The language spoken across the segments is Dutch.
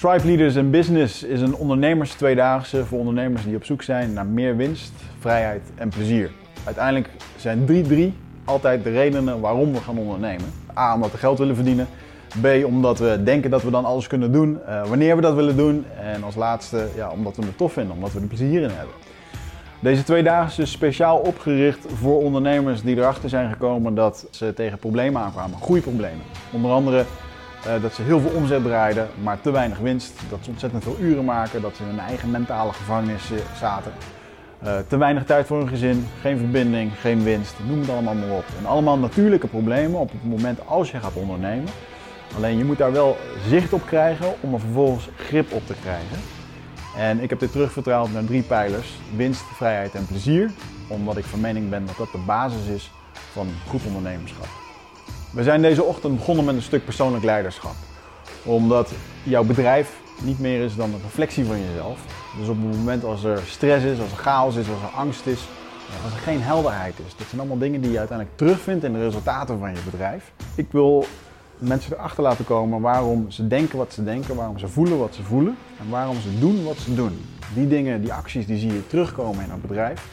Tribe Leaders in Business is een ondernemers tweedaagse voor ondernemers die op zoek zijn naar meer winst, vrijheid en plezier. Uiteindelijk zijn drie drie altijd de redenen waarom we gaan ondernemen. A, omdat we geld willen verdienen. B, omdat we denken dat we dan alles kunnen doen uh, wanneer we dat willen doen. En als laatste, ja, omdat we het tof vinden, omdat we er plezier in hebben. Deze twee dagen is speciaal opgericht voor ondernemers die erachter zijn gekomen dat ze tegen problemen aankwamen, groeiproblemen. Onder andere dat ze heel veel omzet draaiden, maar te weinig winst. Dat ze ontzettend veel uren maken, dat ze in hun eigen mentale gevangenis zaten. Uh, te weinig tijd voor hun gezin, geen verbinding, geen winst, noem het allemaal maar op. En allemaal natuurlijke problemen op het moment als je gaat ondernemen. Alleen je moet daar wel zicht op krijgen om er vervolgens grip op te krijgen. En ik heb dit terugvertaald naar drie pijlers: winst, vrijheid en plezier. Omdat ik van mening ben dat dat de basis is van goed ondernemerschap. We zijn deze ochtend begonnen met een stuk persoonlijk leiderschap. Omdat jouw bedrijf niet meer is dan een reflectie van jezelf. Dus op het moment als er stress is, als er chaos is, als er angst is, als er geen helderheid is. Dat zijn allemaal dingen die je uiteindelijk terugvindt in de resultaten van je bedrijf. Ik wil mensen erachter laten komen waarom ze denken wat ze denken, waarom ze voelen wat ze voelen en waarom ze doen wat ze doen. Die dingen, die acties, die zie je terugkomen in een bedrijf.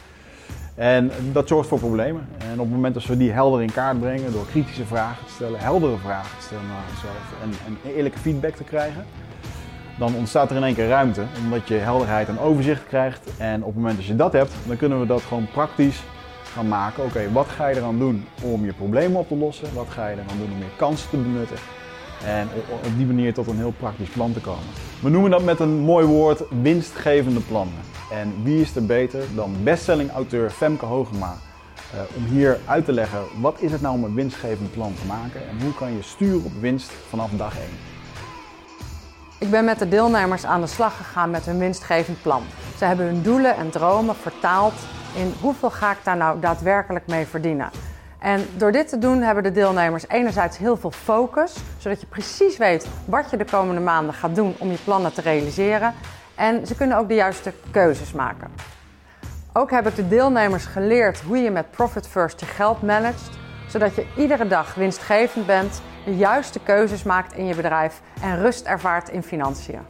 En dat zorgt voor problemen. En op het moment dat we die helder in kaart brengen door kritische vragen te stellen, heldere vragen te stellen naar onszelf en, eerlijke feedback te krijgen, dan ontstaat er in één keer ruimte. Omdat je helderheid en overzicht krijgt. En op het moment dat je dat hebt, dan kunnen we dat gewoon praktisch gaan maken. Oké, wat ga je eraan doen om je problemen op te lossen? Wat ga je eraan doen om je kansen te benutten? En op die manier tot een heel praktisch plan te komen. We noemen dat met een mooi woord winstgevende plannen. En wie is er beter dan bestselling auteur Femke Hogema uh, om hier uit te leggen wat is het nou om een winstgevend plan te maken en hoe kan je sturen op winst vanaf dag 1. Ik ben met de deelnemers aan de slag gegaan met hun winstgevend plan. Ze hebben hun doelen en dromen vertaald in hoeveel ga ik daar nou daadwerkelijk mee verdienen. En door dit te doen hebben de deelnemers enerzijds heel veel focus, zodat je precies weet wat je de komende maanden gaat doen om je plannen te realiseren. En ze kunnen ook de juiste keuzes maken. Ook heb ik de deelnemers geleerd hoe je met Profit First je geld managt, zodat je iedere dag winstgevend bent, de juiste keuzes maakt in je bedrijf en rust ervaart in financiën.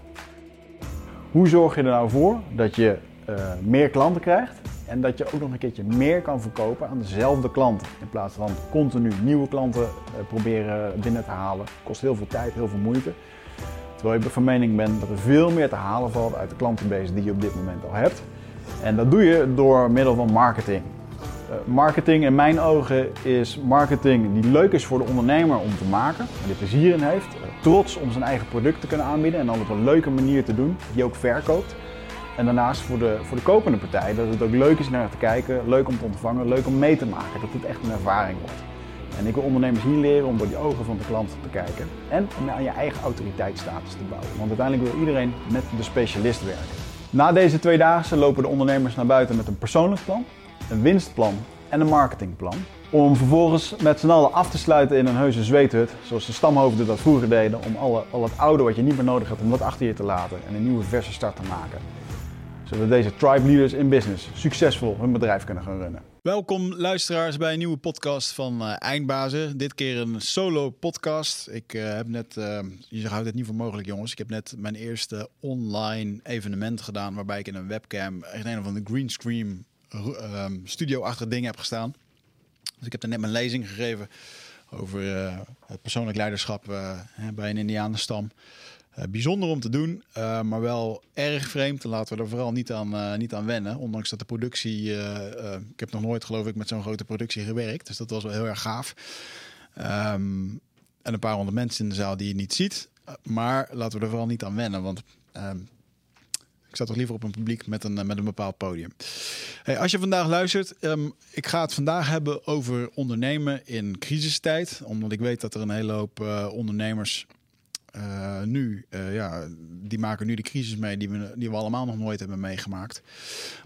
Hoe zorg je er nou voor dat je uh, meer klanten krijgt en dat je ook nog een keertje meer kan verkopen aan dezelfde klanten. In plaats van continu nieuwe klanten uh, proberen binnen te halen. Kost heel veel tijd, heel veel moeite. Terwijl ik van mening ben dat er veel meer te halen valt uit de klantenbase die je op dit moment al hebt. En dat doe je door middel van marketing. Uh, marketing in mijn ogen is marketing die leuk is voor de ondernemer om te maken, die plezier in heeft, uh, trots om zijn eigen product te kunnen aanbieden en dan op een leuke manier te doen, die ook verkoopt. En daarnaast voor de, voor de kopende partij dat het ook leuk is naar te kijken, leuk om te ontvangen, leuk om mee te maken, dat het echt een ervaring wordt. En ik wil ondernemers hier leren om door die ogen van de klant te kijken en om aan je eigen autoriteitsstatus te bouwen. Want uiteindelijk wil iedereen met de specialist werken. Na deze twee dagen lopen de ondernemers naar buiten met een persoonlijk plan, een winstplan en een marketingplan. Om vervolgens met z'n allen af te sluiten in een heuse zweethut, zoals de stamhoofden dat vroeger deden, om alle, al het oude wat je niet meer nodig hebt, om dat achter je te laten en een nieuwe verse start te maken zodat deze tribe leaders in business succesvol hun bedrijf kunnen gaan runnen. Welkom luisteraars bij een nieuwe podcast van uh, Eindbazen. Dit keer een solo podcast. Ik uh, heb net, uh, je houdt het niet voor mogelijk jongens, ik heb net mijn eerste online evenement gedaan waarbij ik in een webcam in een van de greenscreen um, studio-achtige dingen heb gestaan. Dus ik heb er net mijn lezing gegeven over het persoonlijk leiderschap bij een Indianenstam. Bijzonder om te doen, uh, maar wel erg vreemd. Laten we er vooral niet aan, uh, niet aan wennen. Ondanks dat de productie. ik heb nog nooit, geloof ik, met zo'n grote productie gewerkt. Dus dat was wel heel erg gaaf. Um, en een paar honderd mensen in de zaal die je niet ziet. maar laten we er vooral niet aan wennen. Want um, ik sta toch liever op een publiek met een, met een bepaald podium. Hey, als je vandaag luistert, um, ik ga het vandaag hebben over ondernemen in crisistijd. Omdat ik weet dat er een hele hoop ondernemers uh, nu, uh, ja, die maken nu de crisis mee die we, die we allemaal nog nooit hebben meegemaakt.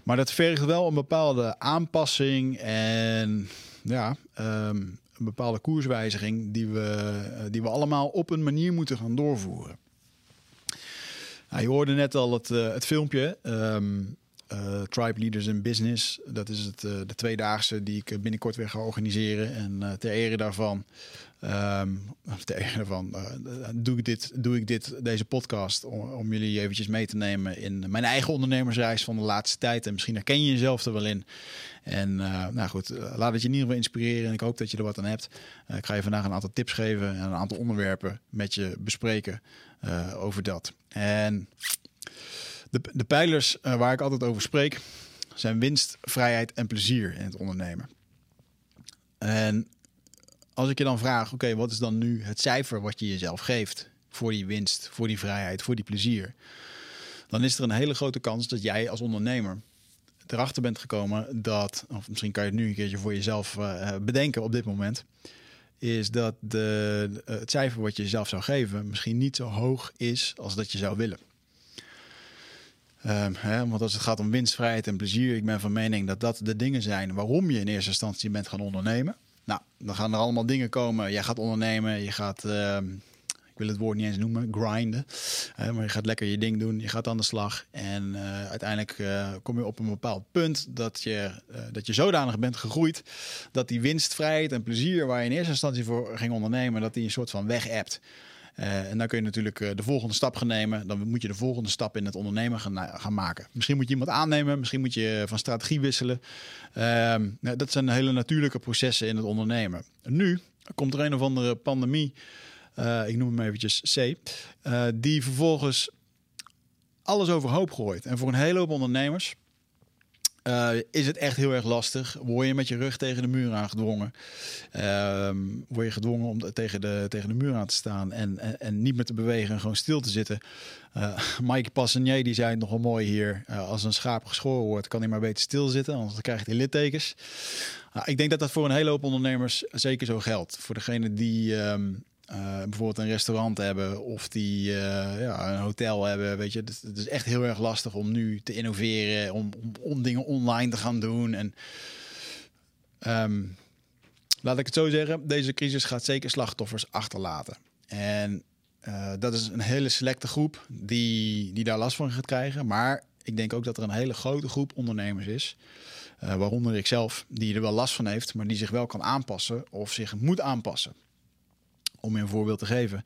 Maar dat vergt wel een bepaalde aanpassing en ja, um, een bepaalde koerswijziging die we, uh, die we allemaal op een manier moeten gaan doorvoeren. Nou, je hoorde net al het, het filmpje. Um, uh, Tribe Leaders in Business. Dat is het, uh, de tweedaagse die ik binnenkort weer ga organiseren. En uh, ter ere daarvan, um, ter ere daarvan doe, ik dit, doe ik dit, deze podcast om, om, jullie eventjes mee te nemen in mijn eigen ondernemersreis van de laatste tijd. En misschien herken je jezelf er wel in. En nou goed, laat het je in ieder geval inspireren. En ik hoop dat je er wat aan hebt. ik ga je vandaag een aantal tips geven en een aantal onderwerpen met je bespreken over dat. En de, de pijlers uh, waar ik altijd over spreek zijn winst, vrijheid en plezier in het ondernemen. En als ik je dan vraag, oké, wat is dan nu het cijfer wat je jezelf geeft voor die winst, voor die vrijheid, voor die plezier? Dan is er een hele grote kans dat jij als ondernemer erachter bent gekomen dat, of misschien kan je het nu een keertje voor jezelf uh, bedenken op dit moment, is dat de, het cijfer wat je jezelf zou geven misschien niet zo hoog is als dat je zou willen. Um, hè, want als het gaat om winstvrijheid en plezier, ik ben van mening dat dat de dingen zijn waarom je in eerste instantie bent gaan ondernemen. Nou, dan gaan er allemaal dingen komen. Jij gaat ondernemen, je gaat, uh, ik wil het woord niet eens noemen, grinden. Maar je gaat lekker je ding doen, je gaat aan de slag. En uh, uiteindelijk uh, kom je op een bepaald punt dat je, dat je zodanig bent gegroeid dat die winstvrijheid en plezier waar je in eerste instantie voor ging ondernemen, dat die een soort van weg hebt. Uh, en dan kun je natuurlijk uh, de volgende stap gaan nemen. Dan moet je de volgende stap in het ondernemen gaan, gaan maken. Misschien moet je iemand aannemen, misschien moet je van strategie wisselen. Uh, dat zijn hele natuurlijke processen in het ondernemen. Nu komt er een of andere pandemie, eh, ik noem hem eventjes C, die vervolgens alles overhoop gooit. En voor een hele hoop ondernemers uh, is het echt heel erg lastig. Word je met je rug tegen de muur aangedwongen. Uh, word je gedwongen om tegen de, tegen de muur aan te staan en, en, en niet meer te bewegen en gewoon stil te zitten. Uh, Mike Passanier die zei het nogal mooi hier. Uh, als een schaap geschoren wordt, kan hij maar beter stilzitten, anders krijgt hij littekens. Nou, ik denk dat dat voor een hele hoop ondernemers zeker zo geldt. Voor degene die... Uh, bijvoorbeeld een restaurant hebben of die uh, ja, een hotel hebben. Weet je, het, het, is echt heel erg lastig om nu te innoveren, om, om, dingen online te gaan doen. En um, laat ik het zo zeggen, deze crisis gaat zeker slachtoffers achterlaten. En uh, dat is een hele selecte groep die, die daar last van gaat krijgen. Maar ik denk ook dat er een hele grote groep ondernemers is. waaronder ik zelf, die er wel last van heeft, maar die zich wel kan aanpassen of zich moet aanpassen om je een voorbeeld te geven.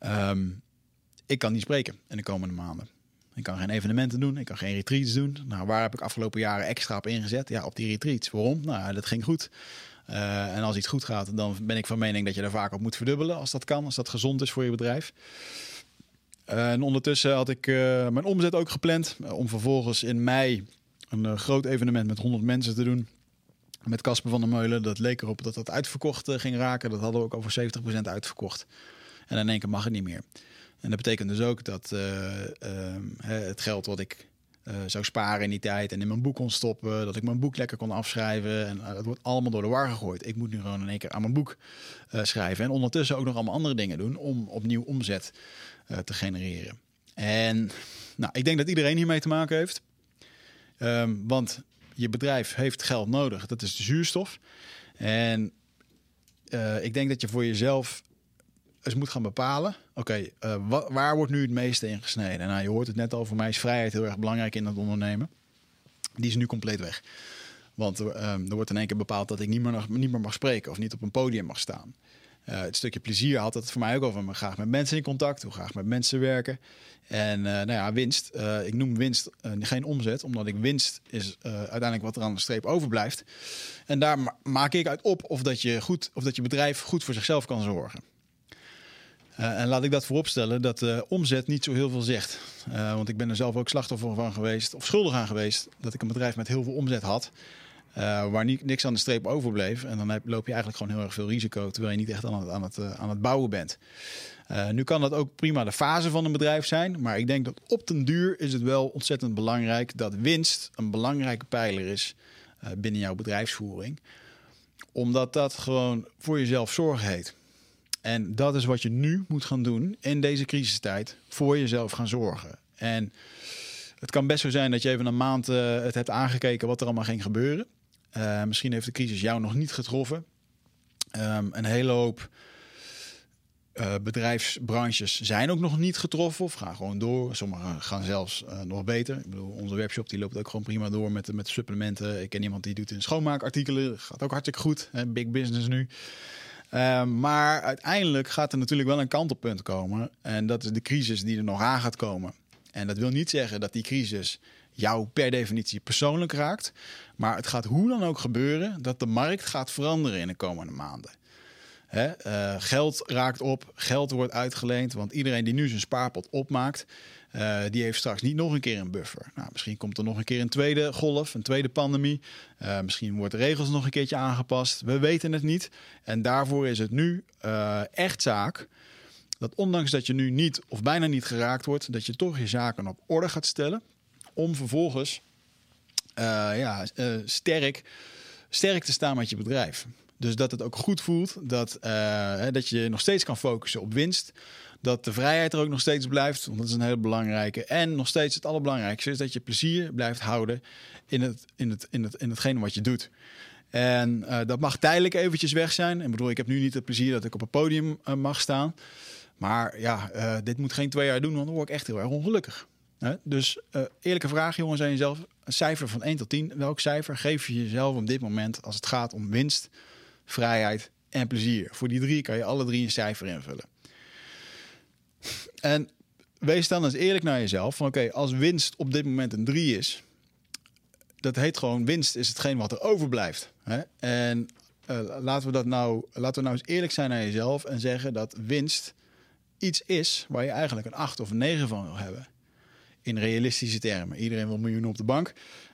Um, ik kan niet spreken in de komende maanden. Ik kan geen evenementen doen, ik kan geen retreats doen. Nou, waar heb ik afgelopen jaren extra op ingezet? Ja, op die retreats. Waarom? Nou, dat ging goed. Uh, en als iets goed gaat, dan ben ik van mening dat je daar vaak op moet verdubbelen als dat kan, als dat gezond is voor je bedrijf. En ondertussen had ik uh, mijn omzet ook gepland om vervolgens in mei een groot evenement met 100 mensen te doen met Casper van der Meulen. Dat leek erop dat dat uitverkocht uh, ging raken. Dat hadden we ook over 70% uitverkocht. En in één keer mag het niet meer. En dat betekent dus ook dat uh, uh, het geld wat ik uh, zou sparen in die tijd en in mijn boek kon stoppen, dat ik mijn boek lekker kon afschrijven. En dat wordt allemaal door de war gegooid. Ik moet nu gewoon in één keer aan mijn boek schrijven. En ondertussen ook nog allemaal andere dingen doen om opnieuw omzet te genereren. En nou, ik denk dat iedereen hiermee te maken heeft. Um, want je bedrijf heeft geld nodig. Dat is de zuurstof. En uh, ik denk dat je voor jezelf eens moet gaan bepalen. Oké, uh, waar wordt nu het meeste in gesneden? Nou, je hoort het net al. Voor mij is vrijheid heel erg belangrijk in het ondernemen. Die is nu compleet weg. Want uh, er wordt in één keer bepaald dat ik niet meer, niet meer mag spreken of niet op een podium mag staan. Uh, het stukje plezier had het voor mij ook over. Me graag met mensen in contact, hoe graag met mensen werken. En uh, nou ja, winst. Uh, ik noem winst geen omzet, omdat ik winst is uiteindelijk wat er aan de streep overblijft. En daar ma maak ik uit op of dat je, goed, of dat je bedrijf goed voor zichzelf kan zorgen. en laat ik dat vooropstellen dat uh, omzet niet zo heel veel zegt. Want ik ben er zelf ook slachtoffer van geweest, of schuldig aan geweest, dat ik een bedrijf met heel veel omzet had. Uh, waar ni niks aan de streep overbleef. En dan loop je eigenlijk gewoon heel erg veel risico, terwijl je niet echt aan het, aan het, uh, aan het bouwen bent. Uh, nu kan dat ook prima de fase van een bedrijf zijn, maar ik denk dat op den duur is het wel ontzettend belangrijk dat winst een belangrijke pijler is binnen jouw bedrijfsvoering. Omdat dat gewoon voor jezelf zorg heet. En dat is wat je nu moet gaan doen in deze crisistijd, voor jezelf gaan zorgen. En het kan best zo zijn dat je even een maand het hebt aangekeken wat er allemaal ging gebeuren. Uh, misschien heeft de crisis jou nog niet getroffen. Um, een hele hoop Uh, bedrijfsbranches zijn ook nog niet getroffen of gaan gewoon door. Sommigen gaan zelfs uh, nog beter. Ik bedoel, onze webshop die loopt ook gewoon prima door met, met supplementen. Ik ken iemand die doet in schoonmaakartikelen. Gaat ook hartstikke goed. Hè? Big business nu. Uh, maar uiteindelijk gaat er natuurlijk wel een kantelpunt komen. En dat is de crisis die er nog aan gaat komen. En dat wil niet zeggen dat die crisis jou per definitie persoonlijk raakt. Maar het gaat hoe dan ook gebeuren dat de markt gaat veranderen in de komende maanden. Hè? Uh, geld raakt op, geld wordt uitgeleend. Want iedereen die nu zijn spaarpot opmaakt, uh, die heeft straks niet nog een keer een buffer. Nou, misschien komt er nog een keer een tweede golf, een tweede pandemie. Uh, misschien wordt de regels nog een keertje aangepast. We weten het niet. En daarvoor is het nu echt zaak dat ondanks dat je nu niet of bijna niet geraakt wordt, dat je toch je zaken op orde gaat stellen. Om vervolgens ja, sterk, sterk te staan met je bedrijf. Dus dat het ook goed voelt, dat, uh, dat je nog steeds kan focussen op winst. Dat de vrijheid er ook nog steeds blijft, want dat is een hele belangrijke. En nog steeds het allerbelangrijkste is dat je plezier blijft houden in, het, in, het, in, het, in hetgene wat je doet. En dat mag tijdelijk eventjes weg zijn. Ik bedoel, ik heb nu niet het plezier dat ik op een podium mag staan. Maar ja, dit moet geen twee jaar doen, want dan word ik echt heel erg ongelukkig. Dus eerlijke vraag, jongens, aan jezelf. Een cijfer van 1 tot 10. Welk cijfer geef je jezelf op dit moment als het gaat om winst? vrijheid en plezier. Voor die drie kan je alle drie een cijfer invullen. En wees dan eens eerlijk naar jezelf. Van oké, als winst op dit moment een 3 is, dat heet gewoon winst is hetgeen wat er overblijft. Hè? En uh, laten we dat nou, laten we nou eens eerlijk zijn naar jezelf en zeggen dat winst iets is waar je eigenlijk een 8 of een 9 van wil hebben. In realistische termen. Iedereen wil miljoenen op de bank.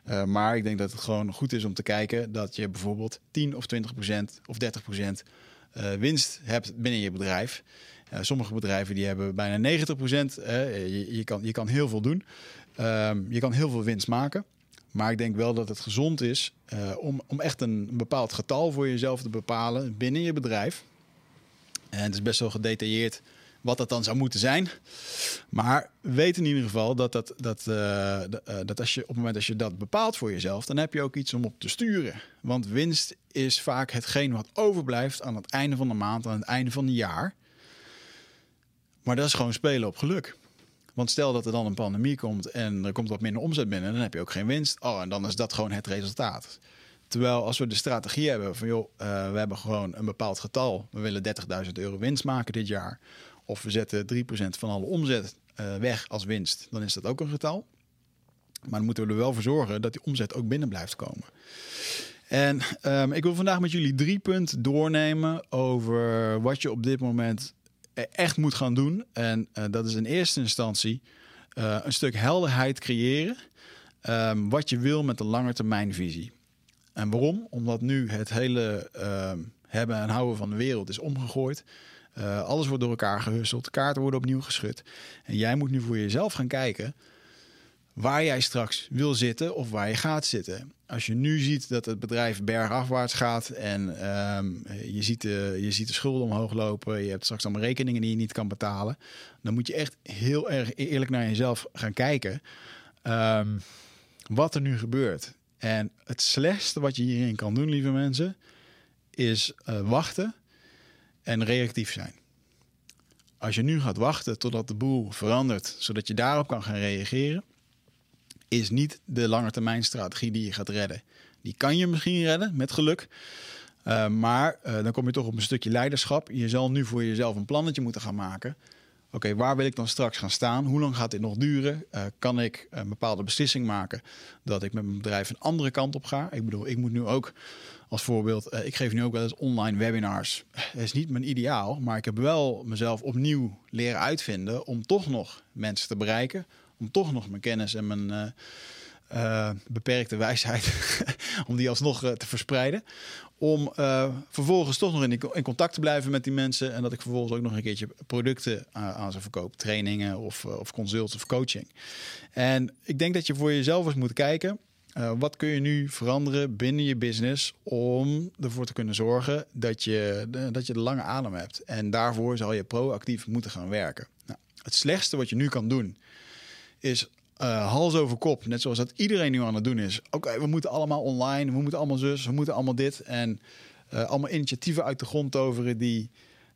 Uh, maar ik denk dat het gewoon goed is om te kijken dat je bijvoorbeeld 10 of 20 procent of 30 procent uh, winst hebt binnen je bedrijf. Uh, sommige bedrijven die hebben bijna 90 procent. Je, je, kan, je kan heel veel doen. Ehm, je kan heel veel winst maken. Maar ik denk wel dat het gezond is om, om echt een bepaald getal voor jezelf te bepalen binnen je bedrijf. En het is best wel gedetailleerd wat dat dan zou moeten zijn. Maar weet in ieder geval dat, dat, dat, uh, dat als je op het moment dat je dat bepaalt voor jezelf, dan heb je ook iets om op te sturen. Want winst is vaak hetgeen wat overblijft aan het einde van de maand, aan het einde van het jaar. Maar dat is gewoon spelen op geluk. Want stel dat er dan een pandemie komt en er komt wat minder omzet binnen, dan heb je ook geen winst. Oh, en dan is dat gewoon het resultaat. Terwijl als we de strategie hebben van joh, uh, we hebben gewoon een bepaald getal. We willen 30.000 euro winst maken dit jaar of we zetten 3% van alle omzet uh, weg als winst, dan is dat ook een getal. Maar dan moeten we er wel voor zorgen dat die omzet ook binnen blijft komen. En um, ik wil vandaag met jullie drie punten doornemen over wat je op dit moment e-, echt moet gaan doen. En uh, dat is in eerste instantie uh, een stuk helderheid creëren. Um, wat je wil met een langetermijnvisie. En waarom? Omdat nu het hele uh, hebben en houden van de wereld is omgegooid. Uh, alles wordt door elkaar gehusseld. Kaarten worden opnieuw geschud. En jij moet nu voor jezelf gaan kijken waar jij straks wil zitten of waar je gaat zitten. Als je nu ziet dat het bedrijf bergafwaarts gaat en um, je, ziet de, je ziet de schulden omhoog lopen, je hebt straks allemaal rekeningen die je niet kan betalen, dan moet je echt heel erg eerlijk naar jezelf gaan kijken um, wat er nu gebeurt. En het slechtste wat je hierin kan doen, lieve mensen, is uh, wachten en reactief zijn. Als je nu gaat wachten totdat de boel verandert, zodat je daarop kan gaan reageren, is niet de langetermijnstrategie die je gaat redden. Die kan je misschien redden, met geluk. Uh, maar uh, dan kom je toch op een stukje leiderschap. Je zal nu voor jezelf een plannetje moeten gaan maken. Oké, waar wil ik dan straks gaan staan? Hoe lang gaat dit nog duren? Uh, kan ik een bepaalde beslissing maken dat ik met mijn bedrijf een andere kant op ga? Ik bedoel, ik moet nu ook als voorbeeld, uh, ik geef nu ook wel eens online webinars. Dat is niet mijn ideaal, maar ik heb wel mezelf opnieuw leren uitvinden om toch nog mensen te bereiken. Om toch nog mijn kennis en mijn uh, uh, beperkte wijsheid, om die alsnog te verspreiden. Om vervolgens toch nog in, in, contact te blijven met die mensen. En dat ik vervolgens ook nog een keertje producten aan ze verkoop. Trainingen of, of consults of coaching. En ik denk dat je voor jezelf eens moet kijken uh, wat kun je nu veranderen binnen je business om ervoor te kunnen zorgen dat je, dat je de lange adem hebt? En daarvoor zal je proactief moeten gaan werken. Nou, het slechtste wat je nu kan doen is uh, hals over kop, net zoals dat iedereen nu aan het doen is. Oké, we moeten allemaal online, we moeten allemaal zus, we moeten allemaal dit. En uh, allemaal initiatieven uit de grond toveren die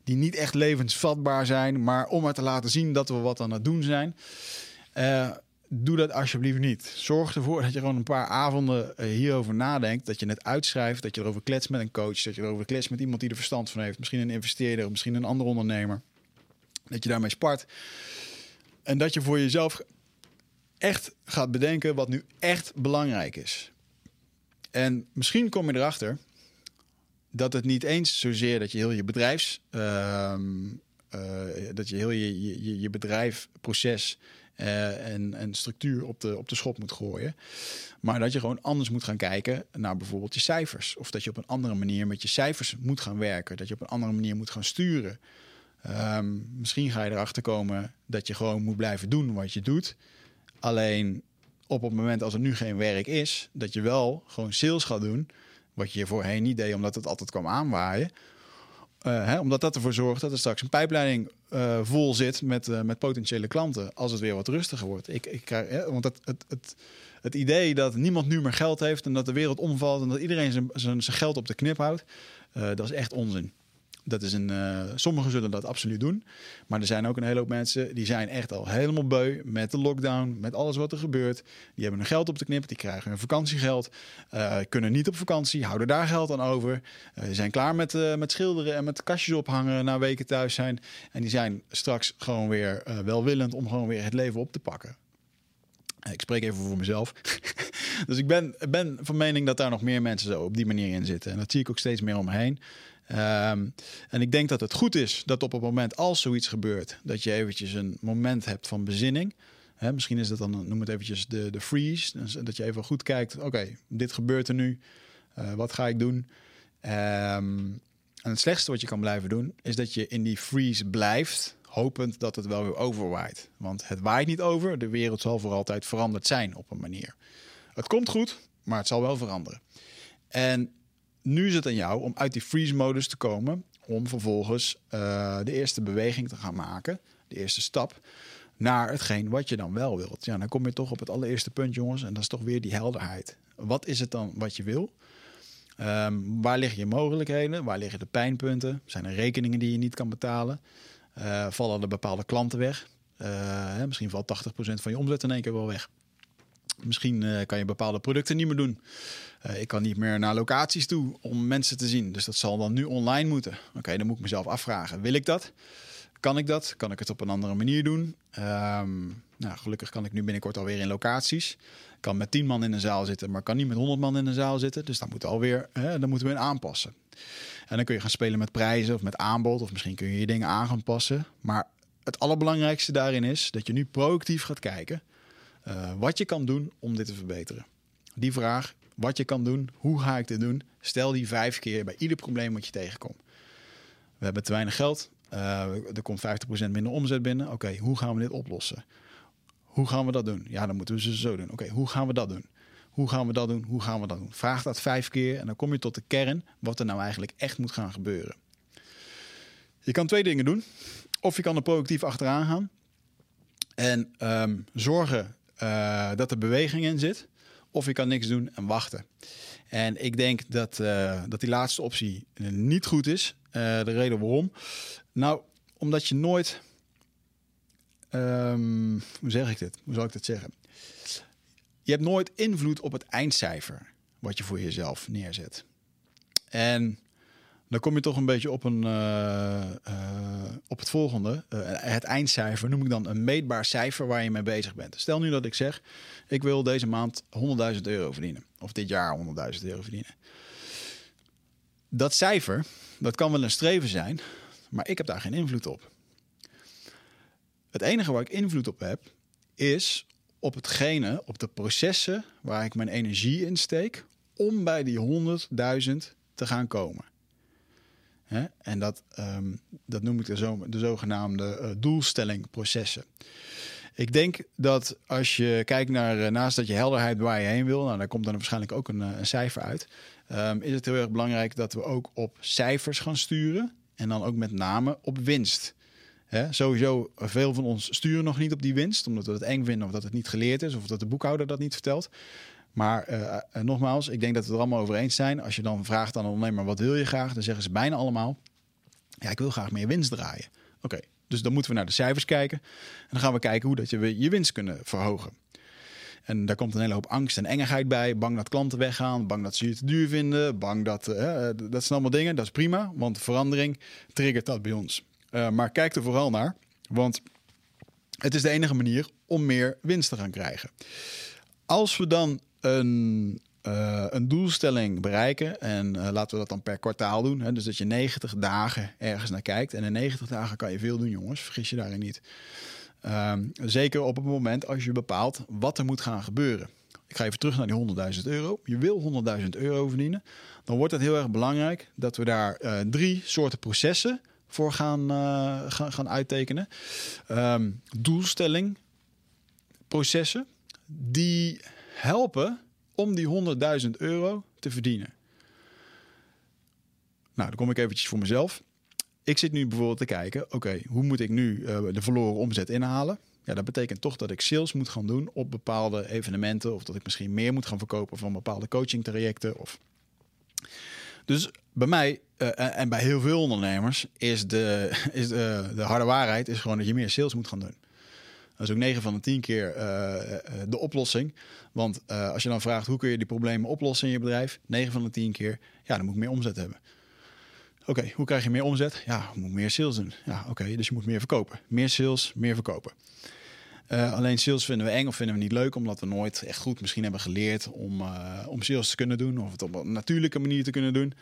die niet echt levensvatbaar zijn, maar om maar te laten zien dat we wat aan het doen zijn. Uh, doe dat alsjeblieft niet. Zorg ervoor dat je gewoon een paar avonden eh, hierover nadenkt. Dat je het uitschrijft, dat je erover klets met een coach. Dat je erover klets met iemand die er verstand van heeft. Misschien een investeerder, misschien een andere ondernemer. Dat je daarmee spart. En dat je voor jezelf echt gaat bedenken wat nu echt belangrijk is. En misschien kom je erachter dat het niet eens zozeer dat je heel je bedrijfs... Uh, dat je heel je, je, je bedrijfproces uh, en, en structuur op de, op de schop moet gooien. Maar dat je gewoon anders moet gaan kijken naar bijvoorbeeld je cijfers. Of dat je op een andere manier met je cijfers moet gaan werken. Dat je op een andere manier moet gaan sturen. Um, misschien ga je erachter komen dat je gewoon moet blijven doen wat je doet. Alleen op het moment als er nu geen werk is, dat je wel gewoon sales gaat doen. Wat je voorheen niet deed, omdat het altijd kwam aanwaaien. Uh, hè, omdat dat ervoor zorgt dat er straks een pijpleiding uh, vol zit met, uh, met potentiële klanten. Als het weer wat rustiger wordt. Ik, ik want het, het, het, het idee dat niemand nu meer geld heeft en dat de wereld omvalt en dat iedereen zijn, zijn, zijn geld op de knip houdt, dat is echt onzin. Dat is een, uh, sommigen zullen dat absoluut doen. Maar er zijn ook een hele hoop mensen die zijn echt al helemaal beu met de lockdown, met alles wat er gebeurt. Die hebben hun geld op de knip, die krijgen hun vakantiegeld, uh, kunnen niet op vakantie, houden daar geld aan over. Uh, die zijn klaar met, met schilderen en met kastjes ophangen na weken thuis zijn. En die zijn straks gewoon weer welwillend om gewoon weer het leven op te pakken. Ik spreek even voor mezelf. dus ik ben, ben van mening dat daar nog meer mensen zo op die manier in zitten. En dat zie ik ook steeds meer om me heen. Um, en ik denk dat het goed is dat op het moment als zoiets gebeurt, dat je eventjes een moment hebt van bezinning. Misschien is dat dan, noem het eventjes de, de freeze. Dus dat je even goed kijkt, oké, dit gebeurt er nu. Uh, wat ga ik doen? Um, en het slechtste wat je kan blijven doen, is dat je in die freeze blijft, hopend dat het wel weer overwaait. Want het waait niet over, de wereld zal voor altijd veranderd zijn op een manier. Het komt goed, maar het zal wel veranderen. En nu is het aan jou om uit die freeze-modus te komen. Om vervolgens uh, de eerste beweging te gaan maken. De eerste stap naar hetgeen wat je dan wel wilt. Ja, dan kom je toch op het allereerste punt, jongens. En dat is toch weer die helderheid. Wat is het dan wat je wil? Um, waar liggen je mogelijkheden? Waar liggen de pijnpunten? Zijn er rekeningen die je niet kan betalen? Uh, vallen er bepaalde klanten weg? Uh, misschien valt 80% van je omzet in één keer wel weg. Misschien kan je bepaalde producten niet meer doen. Uh, ik kan niet meer naar locaties toe om mensen te zien. Dus dat zal dan nu online moeten. Oké, dan moet ik mezelf afvragen. Wil ik dat? Kan ik dat? Kan ik het op een andere manier doen? Um, nou, gelukkig kan ik nu binnenkort alweer in locaties. Ik kan met 10 man in een zaal zitten, maar kan niet met 100 man in een zaal zitten. Dus dan, moet alweer, hè, dan moeten we aanpassen. En dan kun je gaan spelen met prijzen of met aanbod. Of misschien kun je je dingen aan gaan passen. Maar het allerbelangrijkste daarin is dat je nu proactief gaat kijken uh, wat je kan doen om dit te verbeteren. Die vraag, wat je kan doen, hoe ga ik dit doen, stel die vijf keer bij ieder probleem wat je tegenkomt. We hebben te weinig geld, uh, er komt 50% minder omzet binnen. Oké, hoe gaan we dit oplossen? Hoe gaan we dat doen? Ja, dan moeten we ze zo doen. Oké, hoe gaan we dat doen? Hoe gaan we dat doen? Hoe gaan we dat doen? Vraag dat vijf keer en dan kom je tot de kern wat er nou eigenlijk echt moet gaan gebeuren. Je kan twee dingen doen. Of je kan er proactief achteraan gaan en um, zorgen uh, dat er beweging in zit. Of je kan niks doen en wachten. En ik denk dat, uh, dat die laatste optie niet goed is. Uh, de reden waarom? Nou, omdat je nooit. Um, hoe zeg ik dit? Hoe zal ik dit zeggen? Je hebt nooit invloed op het eindcijfer wat je voor jezelf neerzet. En dan kom je toch een beetje op, een, uh, uh, op het volgende. Uh, het eindcijfer noem ik dan een meetbaar cijfer waar je mee bezig bent. Stel nu dat ik zeg, ik wil deze maand 100.000 euro verdienen. Of dit jaar 100.000 euro verdienen. Dat cijfer, dat kan wel een streven zijn, maar ik heb daar geen invloed op. Het enige waar ik invloed op heb, is op hetgene, op de processen waar ik mijn energie in steek om bij die 100.000 te gaan komen. Hè? En dat, um, dat noem ik de, zo, de zogenaamde uh, doelstellingprocessen. Ik denk dat als je kijkt naar, uh, naast dat je helderheid waar je heen wil, nou, daar komt dan waarschijnlijk ook een, uh, een cijfer uit, um, is het heel erg belangrijk dat we ook op cijfers gaan sturen en dan ook met name op winst. Hè? Sowieso, veel van ons sturen nog niet op die winst, omdat we het eng vinden of dat het niet geleerd is of dat de boekhouder dat niet vertelt. Maar uh, nogmaals, ik denk dat we het er allemaal over eens zijn. Als je dan vraagt aan een ondernemer wat wil je graag, dan zeggen ze bijna allemaal: Ja, ik wil graag meer winst draaien. Oké, dus dan moeten we naar de cijfers kijken. En dan gaan we kijken hoe dat je je winst kunnen verhogen. En daar komt een hele hoop angst en engigheid bij. Bang dat klanten weggaan, bang dat ze je te duur vinden, bang dat... Uh, dat zijn allemaal dingen, dat is prima, want verandering triggert dat bij ons. Maar kijk er vooral naar, want het is de enige manier om meer winst te gaan krijgen. Als we dan een, uh, een doelstelling bereiken, en laten we dat dan per kwartaal doen, hè, dus dat je 90 dagen ergens naar kijkt. En in 90 dagen kan je veel doen, jongens, vergis je daarin niet. Um, zeker op het moment als je bepaalt wat er moet gaan gebeuren. Ik ga even terug naar die 100.000 euro. Je wil 100.000 euro verdienen. Dan wordt het heel erg belangrijk dat we daar uh, drie soorten processen voor gaan, gaan, gaan, uittekenen. Um, doelstelling, processen die helpen om die 100.000 euro te verdienen. Nou, dan kom ik eventjes voor mezelf ik zit nu bijvoorbeeld te kijken, oké, hoe moet ik nu uh, de verloren omzet inhalen? Ja, dat betekent toch dat ik sales moet gaan doen op bepaalde evenementen. Of dat ik misschien meer moet gaan verkopen van bepaalde coaching trajecten. Of... Dus bij mij uh, en bij heel veel ondernemers is, de, is de, de, harde waarheid is gewoon dat je meer sales moet gaan doen. Dat is ook 9 van de 10 keer uh, de oplossing. Want als je dan vraagt hoe kun je die problemen oplossen in je bedrijf, 9 van de 10 keer, ja, dan moet ik meer omzet hebben. Oké, hoe krijg je meer omzet? Ja, je moet meer sales doen. Ja, oké, dus je moet meer verkopen. Meer sales, meer verkopen. Alleen sales vinden we eng of vinden we niet leuk, omdat we nooit echt goed misschien hebben geleerd om, om sales te kunnen doen of het op een natuurlijke manier te kunnen doen.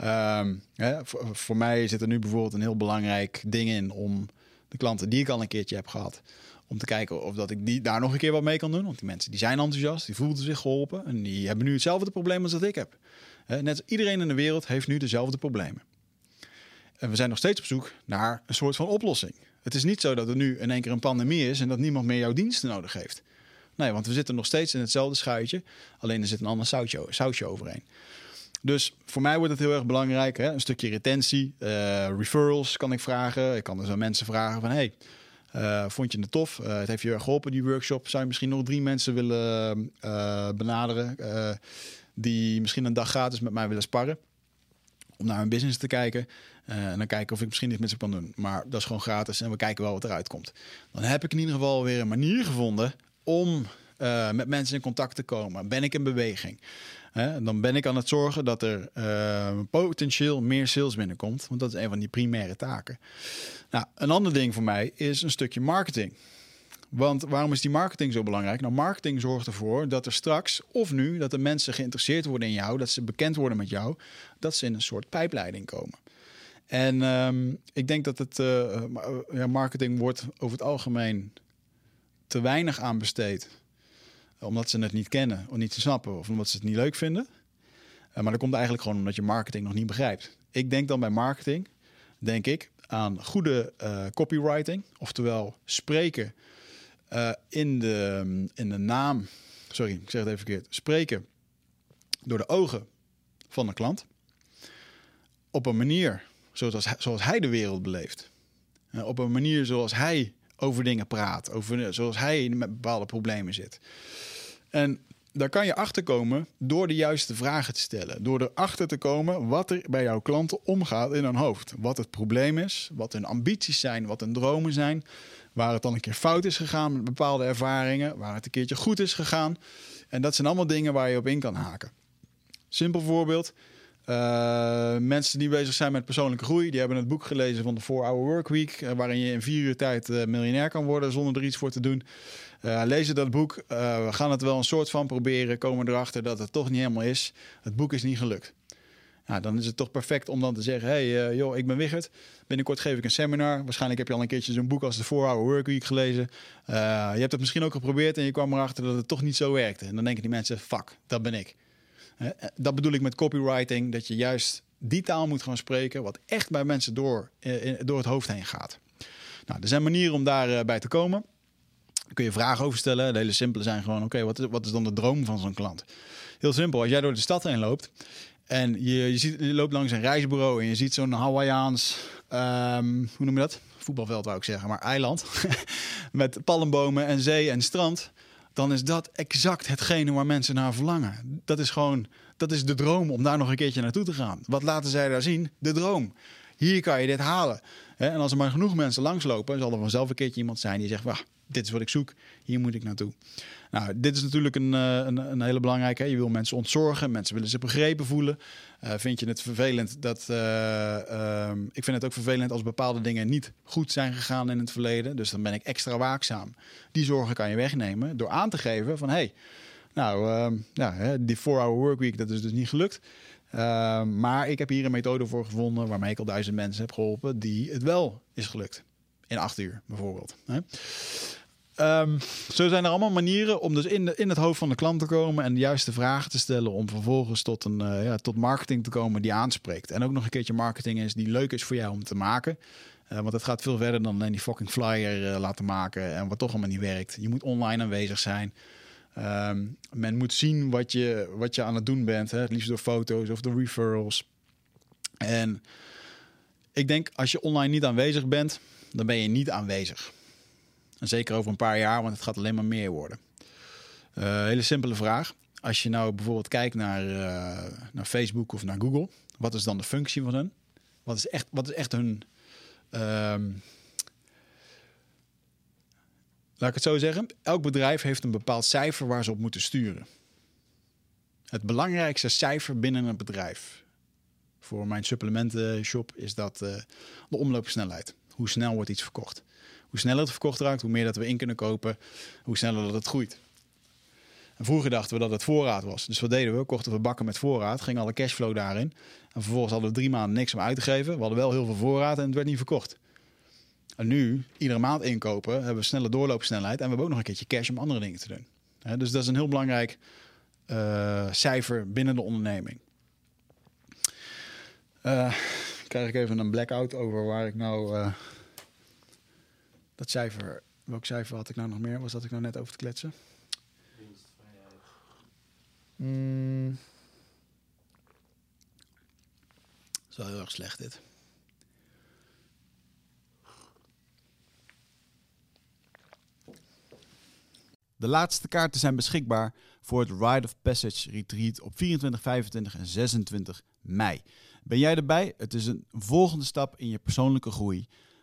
Uh, hè, voor, mij zit er nu bijvoorbeeld een heel belangrijk ding in om de klanten die ik al een keertje heb gehad, om te kijken of dat ik die daar nog een keer wat mee kan doen. Want die mensen die zijn enthousiast, die voelden zich geholpen en die hebben nu hetzelfde probleem als dat ik heb. net iedereen in de wereld heeft nu dezelfde problemen. En we zijn nog steeds op zoek naar een soort van oplossing. Het is niet zo dat er nu in één keer een pandemie is en dat niemand meer jouw diensten nodig heeft. Nee, want we zitten nog steeds in hetzelfde schuitje. Alleen er zit een ander sausje, sausje overheen. Dus voor mij wordt het heel erg belangrijk. Hè? Een stukje retentie, uh, referrals kan ik vragen. Ik kan dus aan mensen vragen van... hey, uh, vond je het tof? Uh, het heeft je erg geholpen, die workshop. Zou je misschien nog drie mensen willen benaderen... die misschien een dag gratis met mij willen sparren? Om naar hun business te kijken. En dan kijken of ik misschien iets met ze kan doen. Maar dat is gewoon gratis en we kijken wel wat eruit komt. Dan heb ik in ieder geval weer een manier gevonden om met mensen in contact te komen. Ben ik in beweging? Uh, dan ben ik aan het zorgen dat er eh, potentieel meer sales binnenkomt. Want dat is een van die primaire taken. Nou, een ander ding voor mij is een stukje marketing. Want waarom is die marketing zo belangrijk? Nou, marketing zorgt ervoor dat er straks of nu dat de mensen geïnteresseerd worden in jou, dat ze bekend worden met jou, dat ze in een soort pijpleiding komen. En um, ik denk dat het ja, marketing wordt over het algemeen te weinig aan besteed. Omdat ze het niet kennen of niet snappen of omdat ze het niet leuk vinden. Uh, maar dat komt eigenlijk gewoon omdat je marketing nog niet begrijpt. Ik denk dan bij marketing, denk ik, aan goede uh, copywriting. Oftewel spreken in, de, in de naam, sorry, ik zeg het even verkeerd. Spreken door de ogen van de klant. Op een manier zoals, zoals hij de wereld beleeft. Op een manier zoals hij over dingen praat, over, zoals hij met bepaalde problemen zit. En daar kan je achter komen door de juiste vragen te stellen. Door erachter te komen wat er bij jouw klanten omgaat in hun hoofd. Wat het probleem is, wat hun ambities zijn, wat hun dromen zijn. Waar het dan een keer fout is gegaan met bepaalde ervaringen. Waar het een keertje goed is gegaan. En dat zijn allemaal dingen waar je op in kan haken. Simpel voorbeeld. Uh, mensen die bezig zijn met persoonlijke groei, die hebben het boek gelezen van de 4-Hour Workweek, uh, waarin je in vier uur tijd uh, miljonair kan worden zonder er iets voor te doen. lezen dat boek, we gaan het wel een soort van proberen, komen erachter dat het toch niet helemaal is. Het boek is niet gelukt. Nou, dan is het toch perfect om dan te zeggen: hey, joh, ik ben Wigert. Binnenkort geef ik een seminar. Waarschijnlijk heb je al een keertje zo'n boek als de 4-Hour Workweek gelezen. je hebt het misschien ook geprobeerd en je kwam erachter dat het toch niet zo werkte. En dan denken die mensen: fuck, dat ben ik. Dat bedoel ik met copywriting, dat je juist die taal moet gaan spreken, wat echt bij mensen door, eh, door het hoofd heen gaat. Nou, er zijn manieren om daarbij bij te komen. Daar kun je vragen over stellen. De hele simpele zijn gewoon: oké, wat, is, wat is dan de droom van zo'n klant? Heel simpel, als jij door de stad heen loopt en je, je, ziet, loopt langs een reisbureau en je ziet zo'n Hawaiiaans, um, hoe noem je dat? Voetbalveld wou ik zeggen, maar eiland. met palmbomen en zee en strand dan is dat exact hetgene waar mensen naar verlangen. Dat is gewoon, dat is de droom om daar nog een keertje naartoe te gaan. Wat laten zij daar zien? De droom. Hier kan je dit halen. En als er maar genoeg mensen langslopen, zal er vanzelf een keertje iemand zijn die zegt: Wah, dit is wat ik zoek, hier moet ik naartoe. Nou, dit is natuurlijk een, eh, een, een hele belangrijke. Je wil mensen ontzorgen, mensen willen zich begrepen voelen. Uh, vind je het vervelend dat. Uh, uh, ik vind het ook vervelend als bepaalde dingen niet goed zijn gegaan in het verleden. Dus dan ben ik extra waakzaam. Die zorgen kan je wegnemen door aan te geven van: hey, nou, ehm, ja, die 4-hour workweek, dat is dus niet gelukt. Ehm, maar ik heb hier een methode voor gevonden waarmee ik al duizend mensen heb geholpen die het wel is gelukt. In acht uur bijvoorbeeld. Hè? Um, zo zijn er allemaal manieren om dus in, in het hoofd van de klant te komen en de juiste vragen te stellen om vervolgens tot, een, uh, ja, tot marketing te komen die aanspreekt. En ook nog een keertje marketing is die leuk is voor jou om te maken. Uh, want het gaat veel verder dan alleen die fucking flyer uh, laten maken en wat toch allemaal niet werkt. Je moet online aanwezig zijn. Um, men moet zien wat je, wat je aan het doen bent, hè? het liefst door foto's of door referrals. En ik denk als je online niet aanwezig bent, dan ben je niet aanwezig. En zeker over een paar jaar, want het gaat alleen maar meer worden. Uh, hele simpele vraag. Als je nou bijvoorbeeld kijkt naar, uh, naar Facebook of naar Google, wat is dan de functie van hun? Wat is echt, wat is echt hun. Um, laat ik het zo zeggen. Elk bedrijf heeft een bepaald cijfer waar ze op moeten sturen. Het belangrijkste cijfer binnen een bedrijf. Voor mijn supplementenshop is dat uh, de omloopsnelheid. Hoe snel wordt iets verkocht? Hoe sneller het verkocht raakt, hoe meer dat we in kunnen kopen, hoe sneller dat het groeit. En vroeger dachten we dat het voorraad was. Dus wat deden we? Kochten we bakken met voorraad, ging alle cashflow daarin. En vervolgens hadden we drie maanden niks om uit te geven. We hadden wel heel veel voorraad en het werd niet verkocht. En nu, iedere maand inkopen, hebben we snelle doorloopsnelheid. En we hebben ook nog een keertje cash om andere dingen te doen. Dus dat is een heel belangrijk uh, cijfer binnen de onderneming. Uh, krijg ik even een blackout over waar ik nou... Uh, dat cijfer, welk cijfer had ik nou nog meer? Was dat ik nou net over te kletsen? Winstvrijheid. Mm. Dat is wel heel erg slecht dit. De laatste kaarten zijn beschikbaar voor het Rite of Passage Retreat op 24, 25 en 26 mei. Ben jij erbij? Het is een volgende stap in je persoonlijke groei.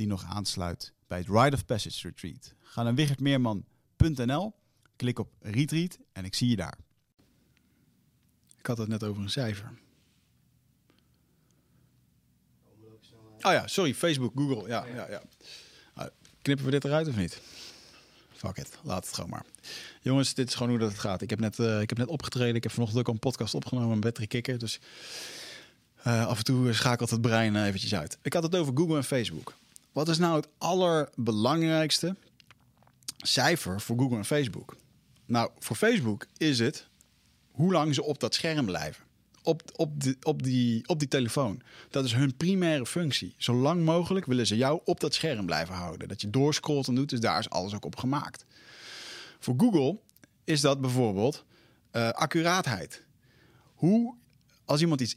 die nog aansluit bij het Rite of Passage Retreat. Ga naar wichertmeerman.nl, klik op Retreat en ik zie je daar. Ik had het net over een cijfer. Oh ja, sorry, Facebook, Google. Ja, ja, ja. Uh, knippen we dit eruit of niet? Fuck it, laat het gewoon maar. Jongens, dit is gewoon hoe dat het gaat. Ik heb net, uh, ik heb net opgetreden. Ik heb vanochtend ook een podcast opgenomen met Patrick Kikker. Dus uh, af en toe schakelt het brein eventjes uit. Ik had het over Google en Facebook. Wat is nou het allerbelangrijkste cijfer voor Google en Facebook? Nou, voor Facebook is het hoe lang ze op dat scherm blijven. Op, op, de, op, die, op die telefoon. Dat is hun primaire functie. Zo lang mogelijk willen ze jou op dat scherm blijven houden. Dat je doorscrollt en doet, dus daar is alles ook op gemaakt. Voor Google is dat bijvoorbeeld uh, accuraatheid. Hoe, als iemand iets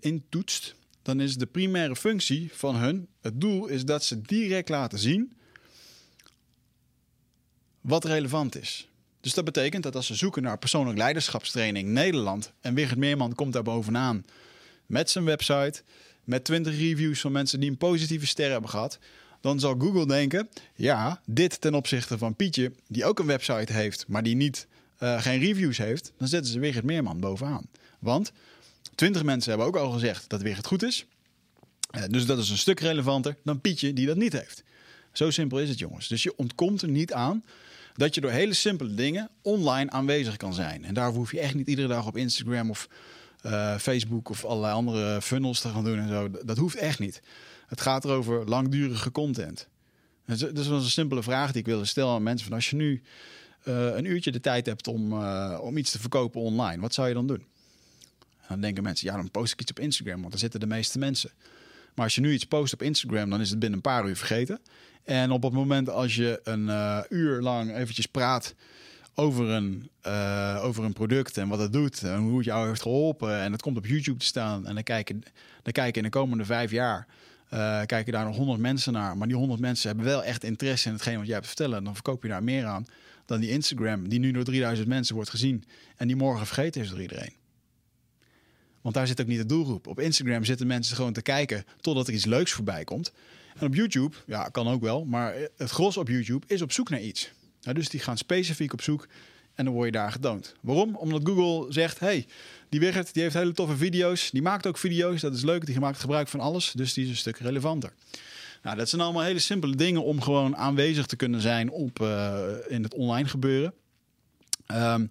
intoetst, dan is de primaire functie van hun, het doel is dat ze direct laten zien wat relevant is. Dus dat betekent dat als ze zoeken naar persoonlijk leiderschapstraining Nederland en Wigert Meerman komt daar bovenaan met zijn website, met 20 reviews van mensen die een positieve ster hebben gehad, dan zal Google denken: ja, dit ten opzichte van Pietje, die ook een website heeft, maar die niet, uh, geen reviews heeft, dan zetten ze Wigert Meerman bovenaan. Want 20 mensen hebben ook al gezegd dat Wigert goed is. Uh, dus dat is een stuk relevanter dan Pietje die dat niet heeft. Zo simpel is het, jongens. Dus je ontkomt er niet aan dat je door hele simpele dingen online aanwezig kan zijn. En daarvoor hoef je echt niet iedere dag op Instagram of uh, Facebook of allerlei andere funnels te gaan doen en zo. Dat hoeft echt niet. Het gaat erover langdurige content. Dat was een simpele vraag die ik wilde stellen aan mensen. Van als je nu een uurtje de tijd hebt om, om iets te verkopen online, wat zou je dan doen? Dan denken mensen, ja, dan post ik iets op Instagram, want daar zitten de meeste mensen. Maar als je nu iets post op Instagram, dan is het binnen een paar uur vergeten. En op het moment als je een eh, uur lang eventjes praat over een, eh, over een product en wat het doet en hoe het jou heeft geholpen en het komt op YouTube te staan en dan kijken, dan kijken in de komende vijf jaar eh, kijken daar nog honderd mensen naar, maar die honderd mensen hebben wel echt interesse in hetgeen wat jij hebt te vertellen, dan verkoop je daar meer aan dan die Instagram die nu door 3000 mensen wordt gezien en die morgen vergeten is door iedereen. Want daar zit ook niet de doelgroep. Op Instagram zitten mensen gewoon te kijken totdat er iets leuks voorbij komt. En op YouTube, ja, kan ook wel, maar het gros op YouTube is op zoek naar iets. Ja, dus die gaan specifiek op zoek en dan word je daar getoond. Waarom? Omdat Google zegt, hey, die Wigert die heeft hele toffe video's. Die maakt ook video's, dat is leuk. Die maakt gebruik van alles, dus die is een stuk relevanter. Nou, dat zijn allemaal hele simpele dingen om gewoon aanwezig te kunnen zijn op, uh, in het online gebeuren. Um,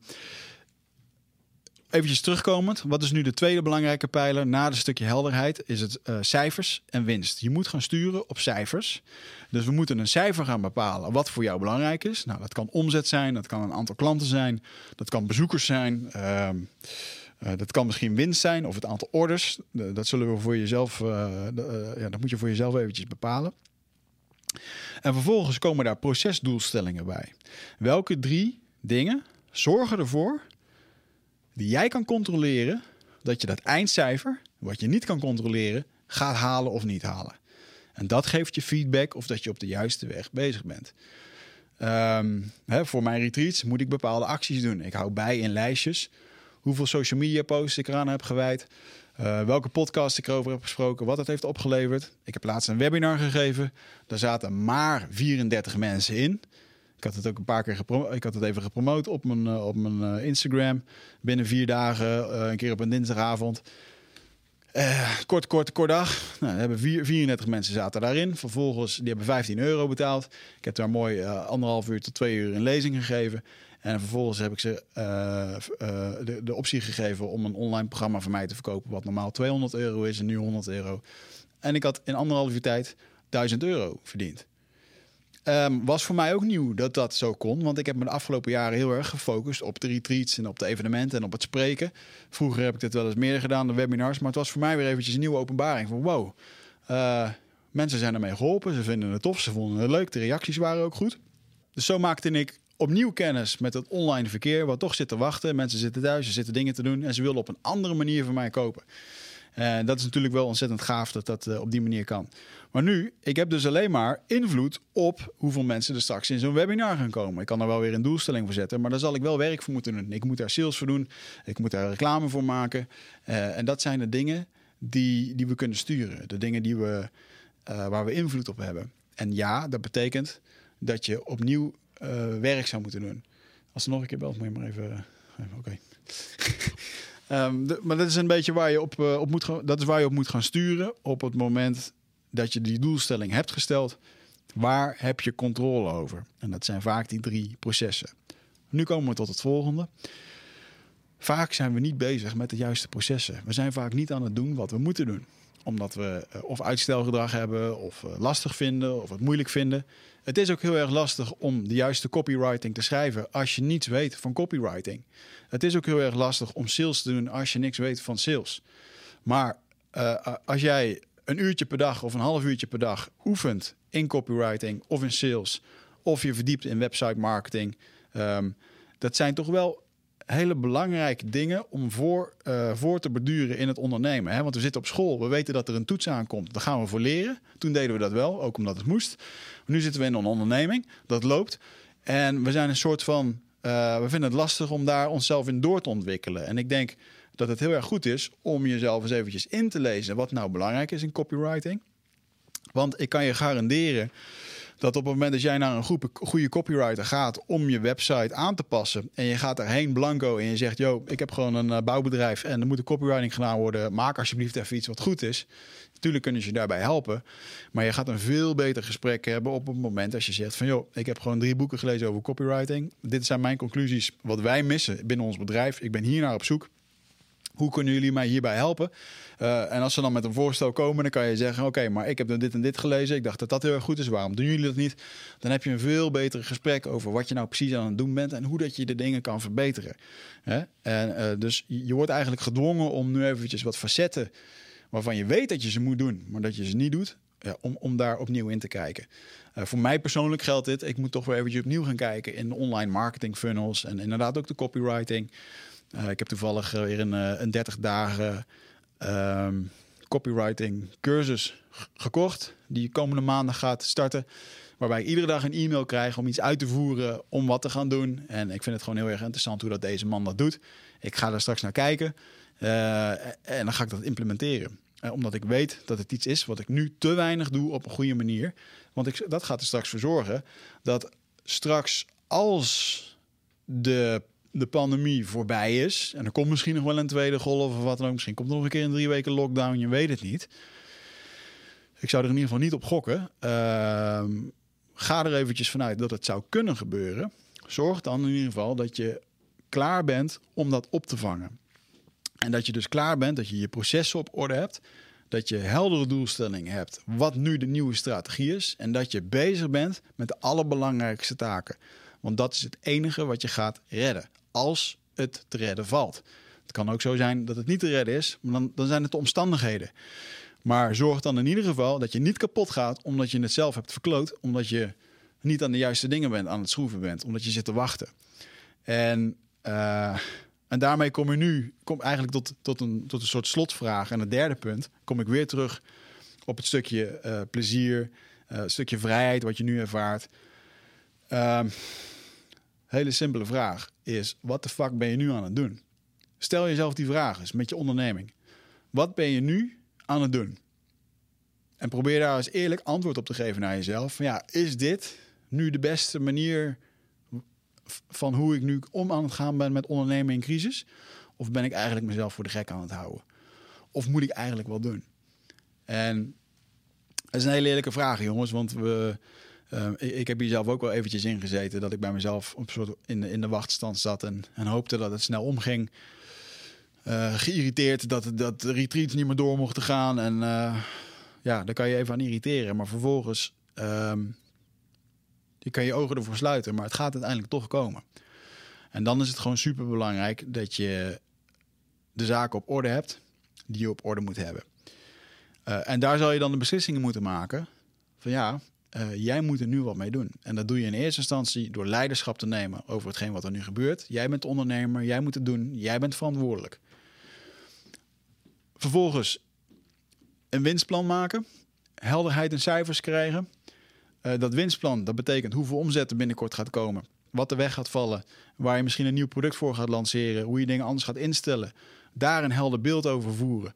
eventjes terugkomend. Wat is nu de tweede belangrijke pijler na het stukje helderheid? Is het uh, cijfers en winst. Je moet gaan sturen op cijfers. Dus we moeten een cijfer gaan bepalen wat voor jou belangrijk is. Nou, dat kan omzet zijn, dat kan een aantal klanten zijn, dat kan bezoekers zijn. Uh, uh, dat kan misschien winst zijn of het aantal orders. dat zullen we voor jezelf, ja, dat moet je voor jezelf eventjes bepalen. En vervolgens komen daar procesdoelstellingen bij. Welke drie dingen zorgen ervoor die jij kan controleren, dat je dat eindcijfer, wat je niet kan controleren, gaat halen of niet halen. En dat geeft je feedback of dat je op de juiste weg bezig bent. Um, hè, voor mijn retreats moet ik bepaalde acties doen. Ik hou bij in lijstjes hoeveel social media posts ik eraan heb gewijd. Uh, welke podcast ik erover heb gesproken, wat het heeft opgeleverd. Ik heb laatst een webinar gegeven. Daar zaten maar 34 mensen in. Ik had het ook een paar keer gepromoot. Ik had het even gepromoot op mijn, uh, op mijn uh, Instagram. Binnen vier dagen, uh, een keer op een dinsdagavond. kort, kort, kort dag. Nou, hebben vier, 34 mensen zaten daarin. Vervolgens, die hebben 15 euro betaald. Ik heb daar mooi anderhalf uur tot twee uur een lezing gegeven. En vervolgens heb ik ze de, de optie gegeven om een online programma van mij te verkopen. Wat normaal 200 euro is en nu 100 euro. En ik had in anderhalf uur tijd 1000 euro verdiend. Um, was voor mij ook nieuw dat dat zo kon. Want ik heb me de afgelopen jaren heel erg gefocust op de retreats en op de evenementen en op het spreken. Vroeger heb ik dit wel eens meer gedaan, de webinars. Maar het was voor mij weer eventjes een nieuwe openbaring. Van wow, uh, mensen zijn ermee geholpen. Ze vinden het tof, ze vonden het leuk. De reacties waren ook goed. Dus zo maakte ik opnieuw kennis met het online verkeer. Wat toch zit te wachten. Mensen zitten thuis, ze zitten dingen te doen. En ze willen op een andere manier van mij kopen. En dat is natuurlijk wel ontzettend gaaf dat dat uh, op die manier kan. Maar nu, ik heb dus alleen maar invloed op hoeveel mensen er straks in zo'n webinar gaan komen. Ik kan er wel weer een doelstelling voor zetten, maar daar zal ik wel werk voor moeten doen. Ik moet daar sales voor doen, ik moet daar reclame voor maken. Uh, en dat zijn de dingen die, die we kunnen sturen. De dingen die we, uh, waar we invloed op hebben. En ja, dat betekent dat je opnieuw werk zou moeten doen. Als er nog een keer belt, moet je maar even... even Oké. De, maar dat is een beetje waar je op, op moet gaan, dat is waar je op moet gaan sturen op het moment dat je die doelstelling hebt gesteld. Waar heb je controle over? En dat zijn vaak die drie processen. Nu komen we tot het volgende. Vaak zijn we niet bezig met de juiste processen. We zijn vaak niet aan het doen wat we moeten doen. Omdat we uh, of uitstelgedrag hebben, of uh, lastig vinden, of het moeilijk vinden. Het is ook heel erg lastig om de juiste copywriting te schrijven als je niets weet van copywriting. Het is ook heel erg lastig om sales te doen als je niks weet van sales. Maar uh, als jij een uurtje per dag of een half uurtje per dag oefent in copywriting of in sales, of je verdiept in website marketing, um, dat zijn toch wel hele belangrijke dingen om voor, uh, voor te beduren in het ondernemen. Hè? Want we zitten op school, we weten dat er een toets aankomt. Daar gaan we voor leren. Toen deden we dat wel, ook omdat het moest. Nu zitten we in een onderneming, dat loopt. En we zijn een soort van. Uh, we vinden het lastig om daar onszelf in door te ontwikkelen. En ik denk dat het heel erg goed is om jezelf eens eventjes in te lezen wat nou belangrijk is in copywriting. Want ik kan je garanderen dat op het moment dat jij naar een groep goede copywriter gaat om je website aan te passen en je gaat daarheen blanco en je zegt, yo, ik heb gewoon een uh, bouwbedrijf en er moet een copywriting gedaan worden, maak alsjeblieft even iets wat goed is. Natuurlijk kunnen ze je daarbij helpen, maar je gaat een veel beter gesprek hebben op het moment als je zegt van, joh, ik heb gewoon drie boeken gelezen over copywriting. Dit zijn mijn conclusies, wat wij missen binnen ons bedrijf. Ik ben hier naar op zoek. Hoe kunnen jullie mij hierbij helpen? Uh, en als ze dan met een voorstel komen, dan kan je zeggen: Oké, maar ik heb dan dit en dit gelezen. Ik dacht dat dat heel erg goed is. Waarom doen jullie dat niet? Dan heb je een veel beter gesprek over wat je nou precies aan het doen bent en hoe dat je de dingen kan verbeteren. Hè? En uh, dus je wordt eigenlijk gedwongen om nu eventjes wat facetten waarvan je weet dat je ze moet doen, maar dat je ze niet doet, ja, om, om daar opnieuw in te kijken. Uh, voor mij persoonlijk geldt dit. Ik moet toch weer eventjes opnieuw gaan kijken in de online marketing funnels en inderdaad ook de copywriting. Uh, ik heb toevallig weer een, een 30 dagen um, copywriting cursus gekocht. Die komende maandag gaat starten. Waarbij ik iedere dag een e-mail krijg om iets uit te voeren, om wat te gaan doen. En ik vind het gewoon heel erg interessant hoe dat deze man dat doet. Ik ga daar straks naar kijken en dan ga ik dat implementeren. Omdat ik weet dat het iets is wat ik nu te weinig doe op een goede manier. Want ik, dat gaat er straks voor zorgen dat straks als de, de pandemie voorbij is... en er komt misschien nog wel een tweede golf of wat dan ook... misschien komt er nog een keer een drie weken lockdown, je weet het niet... Ik zou er in ieder geval niet op gokken. Uh, ga er eventjes vanuit dat het zou kunnen gebeuren. Zorg dan in ieder geval dat je klaar bent om dat op te vangen. En dat je dus klaar bent, dat je je processen op orde hebt. Dat je heldere doelstellingen hebt, wat nu de nieuwe strategie is. En dat je bezig bent met de allerbelangrijkste taken. Want dat is het enige wat je gaat redden. Als het te redden valt. Het kan ook zo zijn dat het niet te redden is, maar dan, dan zijn het de omstandigheden. Maar zorg dan in ieder geval dat je niet kapot gaat omdat je het zelf hebt verkloot. Omdat je niet aan de juiste dingen bent, aan het schroeven bent. Omdat je zit te wachten. En, uh, en daarmee kom je nu kom eigenlijk tot, tot, een, tot een soort slotvraag. En het derde punt kom ik weer terug op het stukje uh, plezier. Uh, stukje vrijheid wat je nu ervaart. Hele simpele vraag is, wat de fuck ben je nu aan het doen? Stel jezelf die vraag eens met je onderneming. Wat ben je nu aan het doen? En probeer daar eens eerlijk antwoord op te geven naar jezelf. Ja, is dit nu de beste manier van hoe ik nu om aan het gaan ben met ondernemen in crisis? Of ben ik eigenlijk mezelf voor de gek aan het houden? Of moet ik eigenlijk wel doen? En dat is een hele eerlijke vraag, jongens. Want we, uh, ik heb hier zelf ook wel eventjes in gezeten dat ik bij mezelf op soort in, in de wachtstand zat en, en hoopte dat het snel omging. Uh, geïrriteerd dat, dat de retreats niet meer door mochten gaan. En uh, ja, daar kan je even aan irriteren. Maar vervolgens, um, je kan je ogen ervoor sluiten. Maar het gaat uiteindelijk toch komen. En dan is het gewoon super belangrijk dat je de zaken op orde hebt die je op orde moet hebben. Uh, en daar zal je dan de beslissingen moeten maken. Van ja, uh, jij moet er nu wat mee doen. En dat doe je in eerste instantie door leiderschap te nemen over hetgeen wat er nu gebeurt. Jij bent ondernemer, jij moet het doen, jij bent verantwoordelijk. Vervolgens een winstplan maken, helderheid in cijfers krijgen. Uh, dat winstplan, dat betekent hoeveel omzet er binnenkort gaat komen, wat er weg gaat vallen, waar je misschien een nieuw product voor gaat lanceren, hoe je dingen anders gaat instellen. Daar een helder beeld over voeren.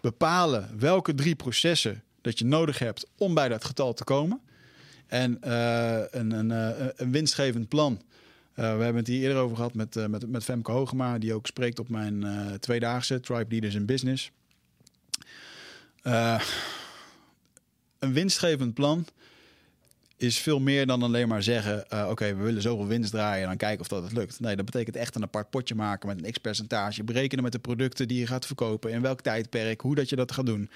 Bepalen welke drie processen dat je nodig hebt om bij dat getal te komen. En uh, een, een, uh, een, winstgevend plan. Uh, we hebben het hier eerder over gehad met, met, met Femke Hogema, die ook spreekt op mijn tweedaagse Tribe Leaders in Business. een winstgevend plan is veel meer dan alleen maar zeggen: Oké, we willen zoveel winst draaien en dan kijken of dat het lukt. Nee, dat betekent echt een apart potje maken met een x-percentage. Berekenen met de producten die je gaat verkopen, in welk tijdperk, hoe dat je dat gaat doen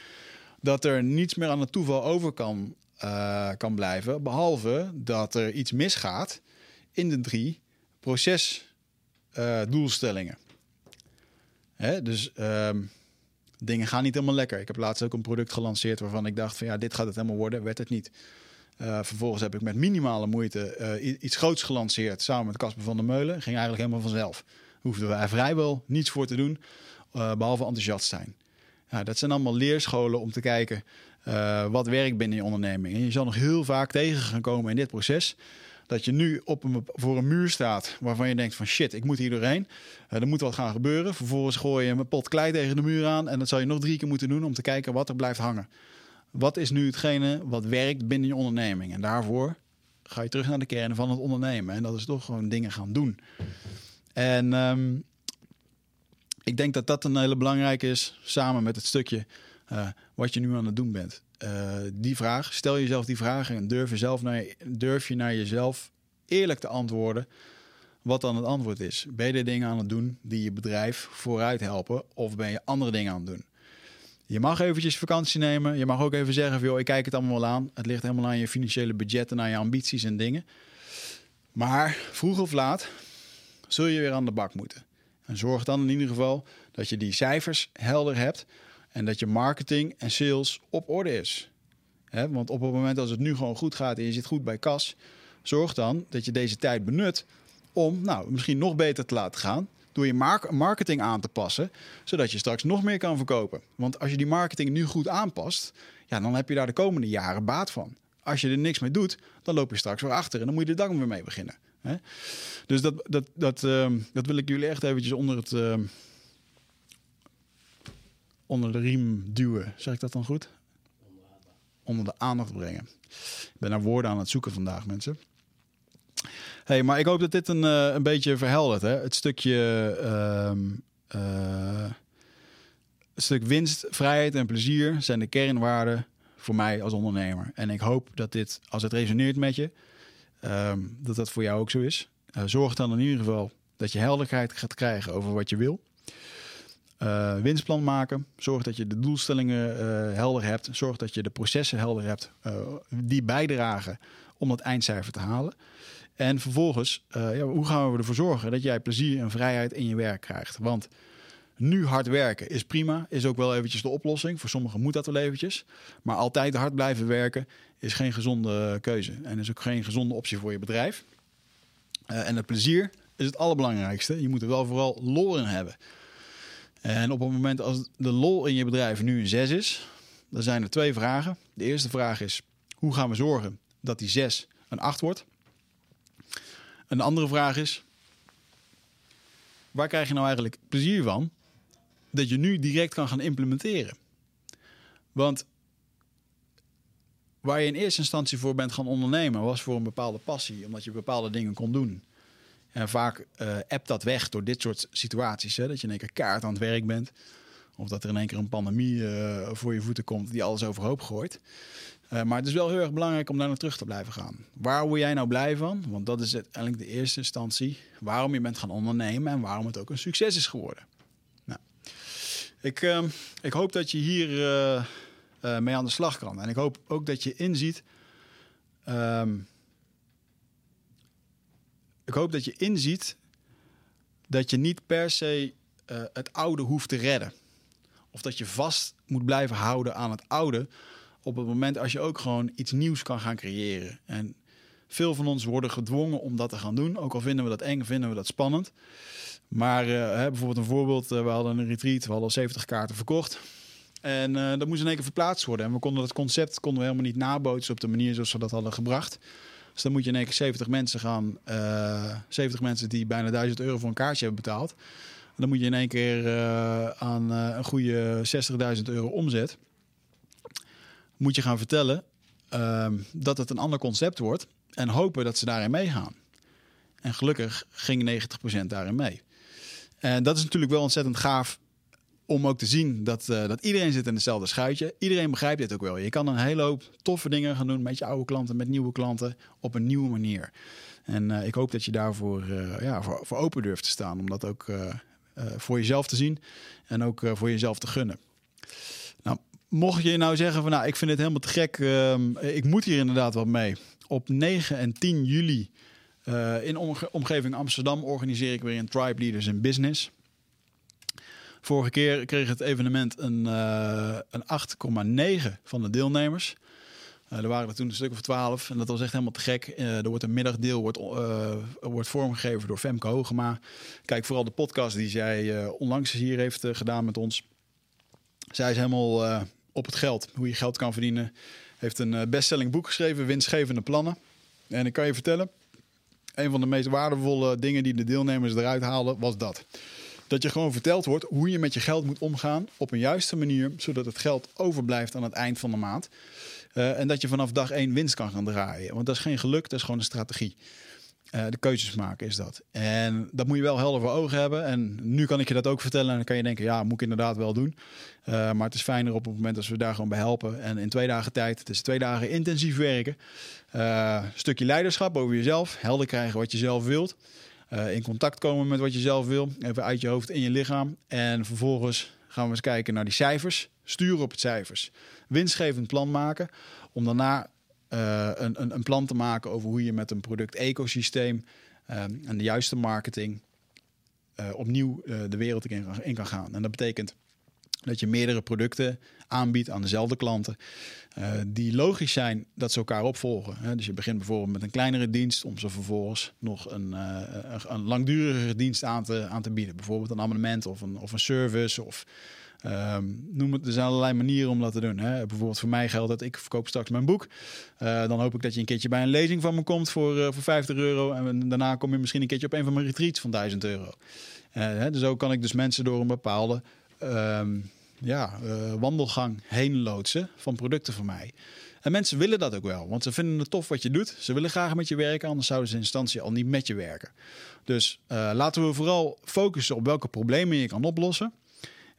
dat er niets meer aan het toeval over kan, uh, kan blijven. Behalve dat er iets misgaat in de drie procesdoelstellingen. Dus um, dingen gaan niet helemaal lekker. Ik heb laatst ook een product gelanceerd waarvan ik dacht van ja, dit gaat het helemaal worden. Werd het niet. Uh, vervolgens heb ik met minimale moeite iets groots gelanceerd samen met Casper van der Meulen. Ging eigenlijk helemaal vanzelf. Hoefden wij vrijwel niets voor te doen, behalve enthousiast zijn. Nou, dat zijn allemaal leerscholen om te kijken uh, wat werkt binnen je onderneming. En je zal nog heel vaak tegen gaan komen in dit proces. Dat je nu op een, voor een muur staat waarvan je denkt van shit, ik moet hier doorheen. Uh, er moet wat gaan gebeuren. Vervolgens gooi je een pot klei tegen de muur aan. En dat zal je nog drie keer moeten doen om te kijken wat er blijft hangen. Wat is nu hetgene wat werkt binnen je onderneming? En daarvoor ga je terug naar de kern van het ondernemen. En dat is toch gewoon dingen gaan doen. En um, ik denk dat dat een hele belangrijke is, samen met het stukje uh, wat je nu aan het doen bent. Uh, die vraag, stel jezelf die vraag en durf je, zelf naar, durf je naar jezelf eerlijk te antwoorden wat dan het antwoord is. Ben je dingen aan het doen die je bedrijf vooruit helpen of ben je andere dingen aan het doen? Je mag eventjes vakantie nemen. Je mag ook even zeggen van, joh, ik kijk het allemaal wel aan. Het ligt helemaal aan je financiële budget en aan je ambities en dingen. Maar vroeg of laat zul je weer aan de bak moeten. En zorg dan in ieder geval dat je die cijfers helder hebt En dat je marketing en sales op orde is. Want op het moment als het nu gewoon goed gaat en je zit goed bij kas, zorg dan dat je deze tijd benut om nou, misschien nog beter te laten gaan. Door je mark- marketing aan te passen, zodat je straks nog meer kan verkopen. Want als je die marketing nu goed aanpast, ja, dan heb je daar de komende jaren baat van. Als je er niks mee doet, dan loop je straks weer achter en dan moet je de dag weer mee beginnen. Dus dat, dat, dat, ehm, dat wil ik jullie echt eventjes onder het. ehm, onder de riem duwen. Zeg ik dat dan goed? Onder de aandacht brengen. Ik ben naar woorden aan het zoeken vandaag, mensen. Hey, maar ik hoop dat dit een, eh, een beetje verheldert. Hè? Het stukje. ehm, eh, stuk winst, vrijheid en plezier zijn de kernwaarden voor mij als ondernemer. En ik hoop dat dit, als het resoneert met je, ehm, dat dat voor jou ook zo is. Eh, zorg dan in ieder geval dat je helderheid gaat krijgen over wat je wil. Eh, winstplan maken. Zorg dat je de doelstellingen eh, helder hebt. Zorg dat je de processen helder hebt eh, die bijdragen om dat eindcijfer te halen. En vervolgens, ja, hoe gaan we ervoor zorgen dat jij plezier en vrijheid in je werk krijgt? Want nu hard werken is prima, is ook wel eventjes de oplossing. Voor sommigen moet dat wel eventjes. Maar altijd hard blijven werken is geen gezonde keuze. En is ook geen gezonde optie voor je bedrijf. En het plezier is het allerbelangrijkste. Je moet er wel vooral lol in hebben. En op het moment als de lol in je bedrijf nu een 6 is, dan zijn er twee vragen. De eerste vraag is: hoe gaan we zorgen dat die 6 een 8 wordt? En de andere vraag is: waar krijg je nou eigenlijk plezier van dat je nu direct kan gaan implementeren? Want waar je in eerste instantie voor bent gaan ondernemen, was voor een bepaalde passie, omdat je bepaalde dingen kon doen. En vaak appt dat weg door dit soort situaties. Hè? Dat je in één keer kaart aan het werk bent. Of dat er in één keer een pandemie eh, voor je voeten komt die alles overhoop gooit. Eh, maar het is wel heel erg belangrijk om daar naar terug te blijven gaan. Waar word jij nou blij van? Want dat is uiteindelijk de eerste instantie waarom je bent gaan ondernemen en waarom het ook een succes is geworden. Nou, ik, eh, ik hoop dat je hier mee aan de slag kan. En ik hoop ook dat je inziet. ehm, ik hoop dat je inziet dat je niet per se eh, het oude hoeft te redden. Of dat je vast moet blijven houden aan het oude. Op het moment als je ook gewoon iets nieuws kan gaan creëren. En veel van ons worden gedwongen om dat te gaan doen. Ook al vinden we dat eng, vinden we dat spannend. Maar hè, bijvoorbeeld een voorbeeld. eh, we hadden een retreat, we hadden al 70 kaarten verkocht. En dat moest in één keer verplaatst worden. En we konden dat concept konden we helemaal niet nabootsen op de manier zoals we dat hadden gebracht. Dus dan moet je in één keer 70 mensen gaan. eh 70 mensen die bijna 1000 euro voor een kaartje hebben betaald. Dan moet je in één keer eh, aan eh, een goede 60.000 euro omzet. Moet je gaan vertellen ehm, dat het een ander concept wordt. En hopen dat ze daarin meegaan. En gelukkig ging 90% daarin mee. En dat is natuurlijk wel ontzettend gaaf om ook te zien dat, eh, dat iedereen zit in hetzelfde schuitje. Iedereen begrijpt dit ook wel. Je kan een hele hoop toffe dingen gaan doen met je oude klanten, met nieuwe klanten, op een nieuwe manier. En eh, ik hoop dat je daarvoor eh, ja, voor, voor open durft te staan. Om dat ook voor jezelf te zien en ook voor jezelf te gunnen. Nou, mocht je nou zeggen van nou, ik vind het helemaal te gek. ehm, ik moet hier inderdaad wat mee. Op 9 en 10 juli in omge- omgeving Amsterdam organiseer ik weer een Tribe Leaders in Business. Vorige keer kreeg het evenement een, eh, een 8,9 van de deelnemers. Eh, er waren er toen een stuk of 12 en dat was echt helemaal te gek. Eh, er wordt een middagdeel wordt, wordt vormgegeven door Femke Hogema. Kijk vooral de podcast die zij onlangs hier heeft gedaan met ons. Zij is helemaal op het geld, hoe je geld kan verdienen. Heeft een bestselling boek geschreven, Winstgevende Plannen. En ik kan je vertellen, een van de meest waardevolle dingen die de deelnemers eruit haalden, was dat. Dat je gewoon verteld wordt hoe je met je geld moet omgaan op een juiste manier, zodat het geld overblijft aan het eind van de maand. Eh, en dat je vanaf dag één winst kan gaan draaien. Want dat is geen geluk, dat is gewoon een strategie. Eh, de keuzes maken is dat. En dat moet je wel helder voor ogen hebben. En nu kan ik je dat ook vertellen. En dan kan je denken, ja, moet ik inderdaad wel doen. Eh, maar het is fijner op het moment als we daar gewoon bij helpen. En in twee dagen tijd, het is twee dagen intensief werken. Stukje leiderschap over jezelf. Helder krijgen wat je zelf wilt. Eh, in contact komen met wat je zelf wil. Even uit je hoofd in je lichaam. En vervolgens gaan we eens kijken naar die cijfers. Sturen op het cijfers. Winstgevend plan maken. Om daarna eh, een, een, een plan te maken over hoe je met een product-ecosysteem eh, en de juiste marketing opnieuw de wereld in kan gaan. En dat betekent Dat je meerdere producten aanbiedt aan dezelfde klanten. Uh, die logisch zijn dat ze elkaar opvolgen. Hè. Dus je begint bijvoorbeeld met een kleinere dienst om ze vervolgens nog een, uh, een langdurigere dienst aan te, aan te bieden. Bijvoorbeeld een abonnement of een, of een service of Um, noem het, er zijn allerlei manieren om dat te doen. Hè. Bijvoorbeeld voor mij geldt dat ik verkoop straks mijn boek. Uh, dan hoop ik dat je een keertje bij een lezing van me komt voor, voor 50 euro. En daarna kom je misschien een keertje op een van mijn retreats van 1000 euro. Hè, dus zo kan ik dus mensen door een bepaalde um, ja, wandelgang heen loodsen van producten van mij. En mensen willen dat ook wel, want ze vinden het tof wat je doet. Ze willen graag met je werken, anders zouden ze in instantie al niet met je werken. Dus laten we vooral focussen op welke problemen je kan oplossen.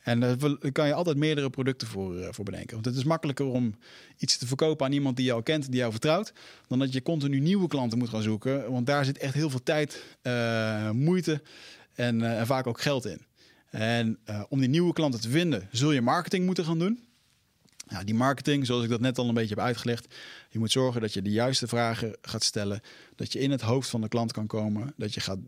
En daar kan je altijd meerdere producten voor, voor bedenken. Want het is makkelijker om iets te verkopen aan iemand die jou kent, die jou vertrouwt, dan dat je continu nieuwe klanten moet gaan zoeken. Want daar zit echt heel veel tijd, moeite en, en, vaak ook geld in. En om die nieuwe klanten te vinden, zul je marketing moeten gaan doen. Nou, die marketing, zoals ik dat net al een beetje heb uitgelegd, je moet zorgen dat je de juiste vragen gaat stellen, dat je in het hoofd van de klant kan komen, dat je gaat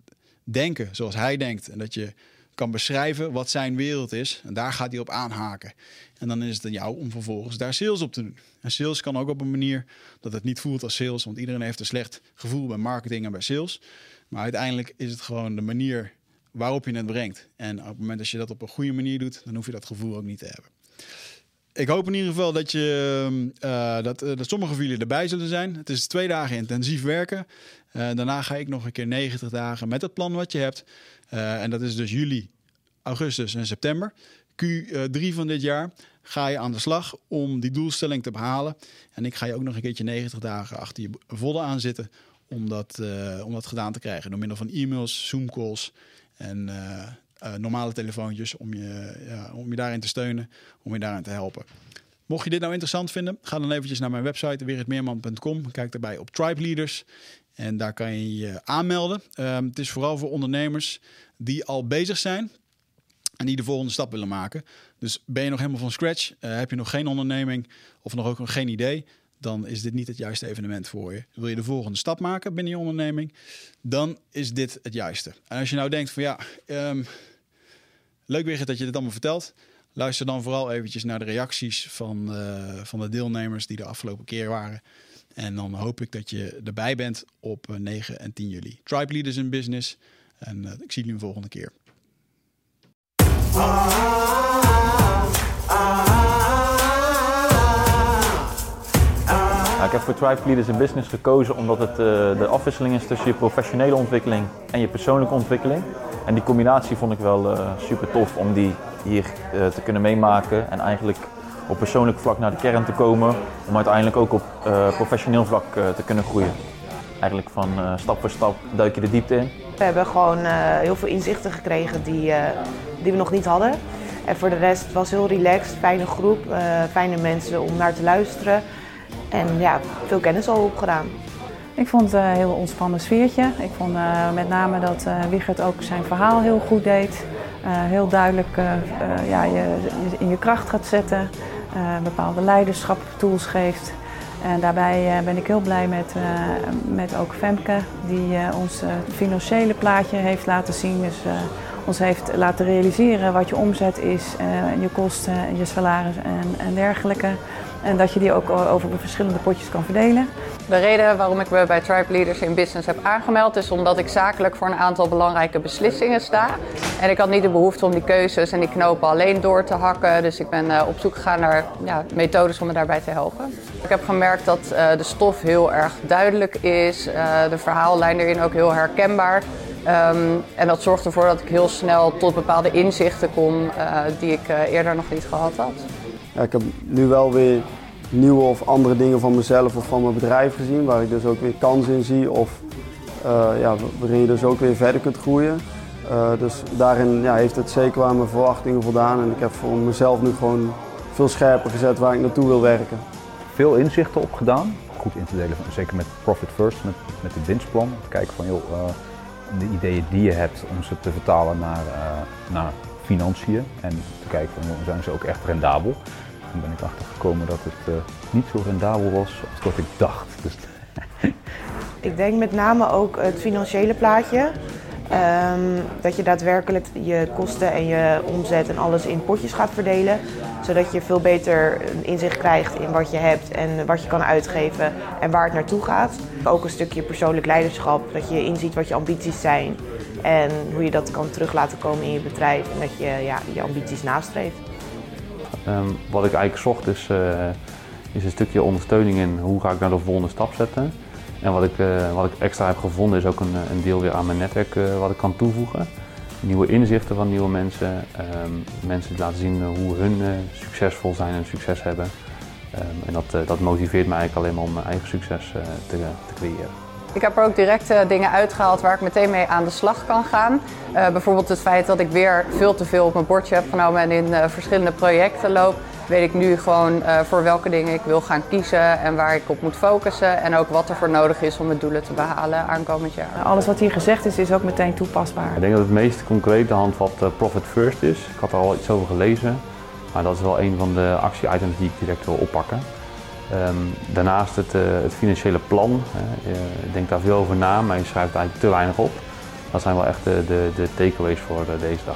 denken zoals hij denkt en dat je kan beschrijven wat zijn wereld is. En daar gaat hij op aanhaken. En dan is het aan jou om vervolgens daar sales op te doen. En sales kan ook op een manier dat het niet voelt als sales. Want iedereen heeft een slecht gevoel bij marketing en bij sales. Maar uiteindelijk is het gewoon de manier waarop je het brengt. En op het moment dat je dat op een goede manier doet, dan hoef je dat gevoel ook niet te hebben. Ik hoop in ieder geval dat, je, uh, dat, uh, dat sommige van jullie erbij zullen zijn. Het is twee dagen intensief werken. Uh, daarna ga ik nog een keer 90 dagen met het plan wat je hebt. En dat is dus juli, augustus en september. Q3 van dit jaar ga je aan de slag om die doelstelling te behalen. En ik ga je ook nog een keertje 90 dagen achter je volle aan zitten om dat, om dat gedaan te krijgen. Door middel van e-mails, Zoom-calls en uh, normale telefoontjes om je, ja, om je daarin te steunen, om je daarin te helpen. Mocht je dit nou interessant vinden, ga dan eventjes naar mijn website weerhetmeerman.com. Kijk daarbij op Tribe Leaders. En daar kan je je aanmelden. Um, het is vooral voor ondernemers die al bezig zijn en die de volgende stap willen maken. Dus ben je nog helemaal van scratch, uh, heb je nog geen onderneming of nog ook nog geen idee, dan is dit niet het juiste evenement voor je. Wil je de volgende stap maken binnen je onderneming, dan is dit het juiste. En als je nou denkt van ja, um, leuk weer dat je dit allemaal vertelt. Luister dan vooral eventjes naar de reacties van, uh, van de deelnemers die de afgelopen keer waren. En dan hoop ik dat je erbij bent op 9 en 10 juli. Tribe Leaders in Business. En uh, ik zie jullie een volgende keer. Nou, ik heb voor Tribe Leaders in Business gekozen omdat het uh, de afwisseling is tussen je professionele ontwikkeling en je persoonlijke ontwikkeling. En die combinatie vond ik wel uh, super tof om die hier te kunnen meemaken en eigenlijk op persoonlijk vlak naar de kern te komen, om uiteindelijk ook op professioneel vlak te kunnen groeien. Eigenlijk van stap voor stap duik je de diepte in. We hebben gewoon heel veel inzichten gekregen die, die we nog niet hadden. En voor de rest was heel relaxed, fijne groep, fijne mensen om naar te luisteren. En ja, veel kennis al opgedaan. Ik vond het een heel ontspannen sfeertje. Ik vond met name dat Wigert ook zijn verhaal heel goed deed. heel duidelijk ja, je, in je kracht gaat zetten. Uh, bepaalde leiderschapstools geeft. En daarbij uh, ben ik heel blij met, uh, met ook Femke, die ons financiële plaatje heeft laten zien. Dus ons heeft laten realiseren wat je omzet is, je kosten, je salaris en, en dergelijke. En dat je die ook over verschillende potjes kan verdelen. De reden waarom ik me bij Tribe Leaders in Business heb aangemeld is omdat ik zakelijk voor een aantal belangrijke beslissingen sta. En ik had niet de behoefte om die keuzes en die knopen alleen door te hakken. Dus ik ben uh, op zoek gegaan naar ja, methodes om me daarbij te helpen. Ik heb gemerkt dat uh, de stof heel erg duidelijk is. Uh, de verhaallijn erin ook heel herkenbaar. Um, en dat zorgt ervoor dat ik heel snel tot bepaalde inzichten kom die ik eerder nog niet gehad had. Ik heb nu wel weer nieuwe of andere dingen van mezelf of van mijn bedrijf gezien, waar ik dus ook weer kansen in zie of uh, ja, waarin je dus ook weer verder kunt groeien. Uh, dus daarin ja, heeft het zeker aan mijn verwachtingen voldaan en ik heb voor mezelf nu gewoon veel scherper gezet waar ik naartoe wil werken. Veel inzichten opgedaan, goed in te delen, zeker met Profit First, met, met het winstplan. Kijken van joh, uh, de ideeën die je hebt om ze te vertalen naar, naar financiën en te kijken van zijn ze ook echt rendabel. Toen ben ik achtergekomen dat het uh, niet zo rendabel was als dat ik dacht. Dus ik denk met name ook het financiële plaatje. Ehm, dat je daadwerkelijk je kosten en je omzet en alles in potjes gaat verdelen. Zodat je veel beter inzicht krijgt in wat je hebt en wat je kan uitgeven en waar het naartoe gaat. Ook een stukje persoonlijk leiderschap, dat je inziet wat je ambities zijn en hoe je dat kan terug laten komen in je bedrijf en dat je ja, je ambities nastreeft. Ehm, wat ik eigenlijk zocht is, eh, is een stukje ondersteuning in hoe ga ik nou de volgende stap zetten. En wat ik, eh, wat ik extra heb gevonden is ook een, een deel weer aan mijn netwerk eh, wat ik kan toevoegen. Nieuwe inzichten van nieuwe mensen. ehm, mensen die laten zien eh, hoe hun eh, succesvol zijn en succes hebben. Ehm, en dat, eh, dat motiveert mij eigenlijk alleen maar om mijn eigen succes eh, te, te creëren. Ik heb er ook direct eh, dingen uitgehaald waar ik meteen mee aan de slag kan gaan. Eh, bijvoorbeeld het feit dat ik weer veel te veel op mijn bordje heb genomen en in eh, verschillende projecten loop. Weet ik nu gewoon eh, voor welke dingen ik wil gaan kiezen en waar ik op moet focussen. En ook wat er voor nodig is om mijn doelen te behalen aankomend jaar. Alles wat hier gezegd is, is ook meteen toepasbaar. Ik denk dat het meest concrete handvat Profit First is. Ik had er al iets over gelezen, maar dat is wel een van de actie-items die ik direct wil oppakken. Ehm, daarnaast het, eh, het financiële plan. hè. Je denkt daar veel over na, maar je schrijft eigenlijk te weinig op. Dat zijn wel echt de, de, de takeaways voor eh, deze dag.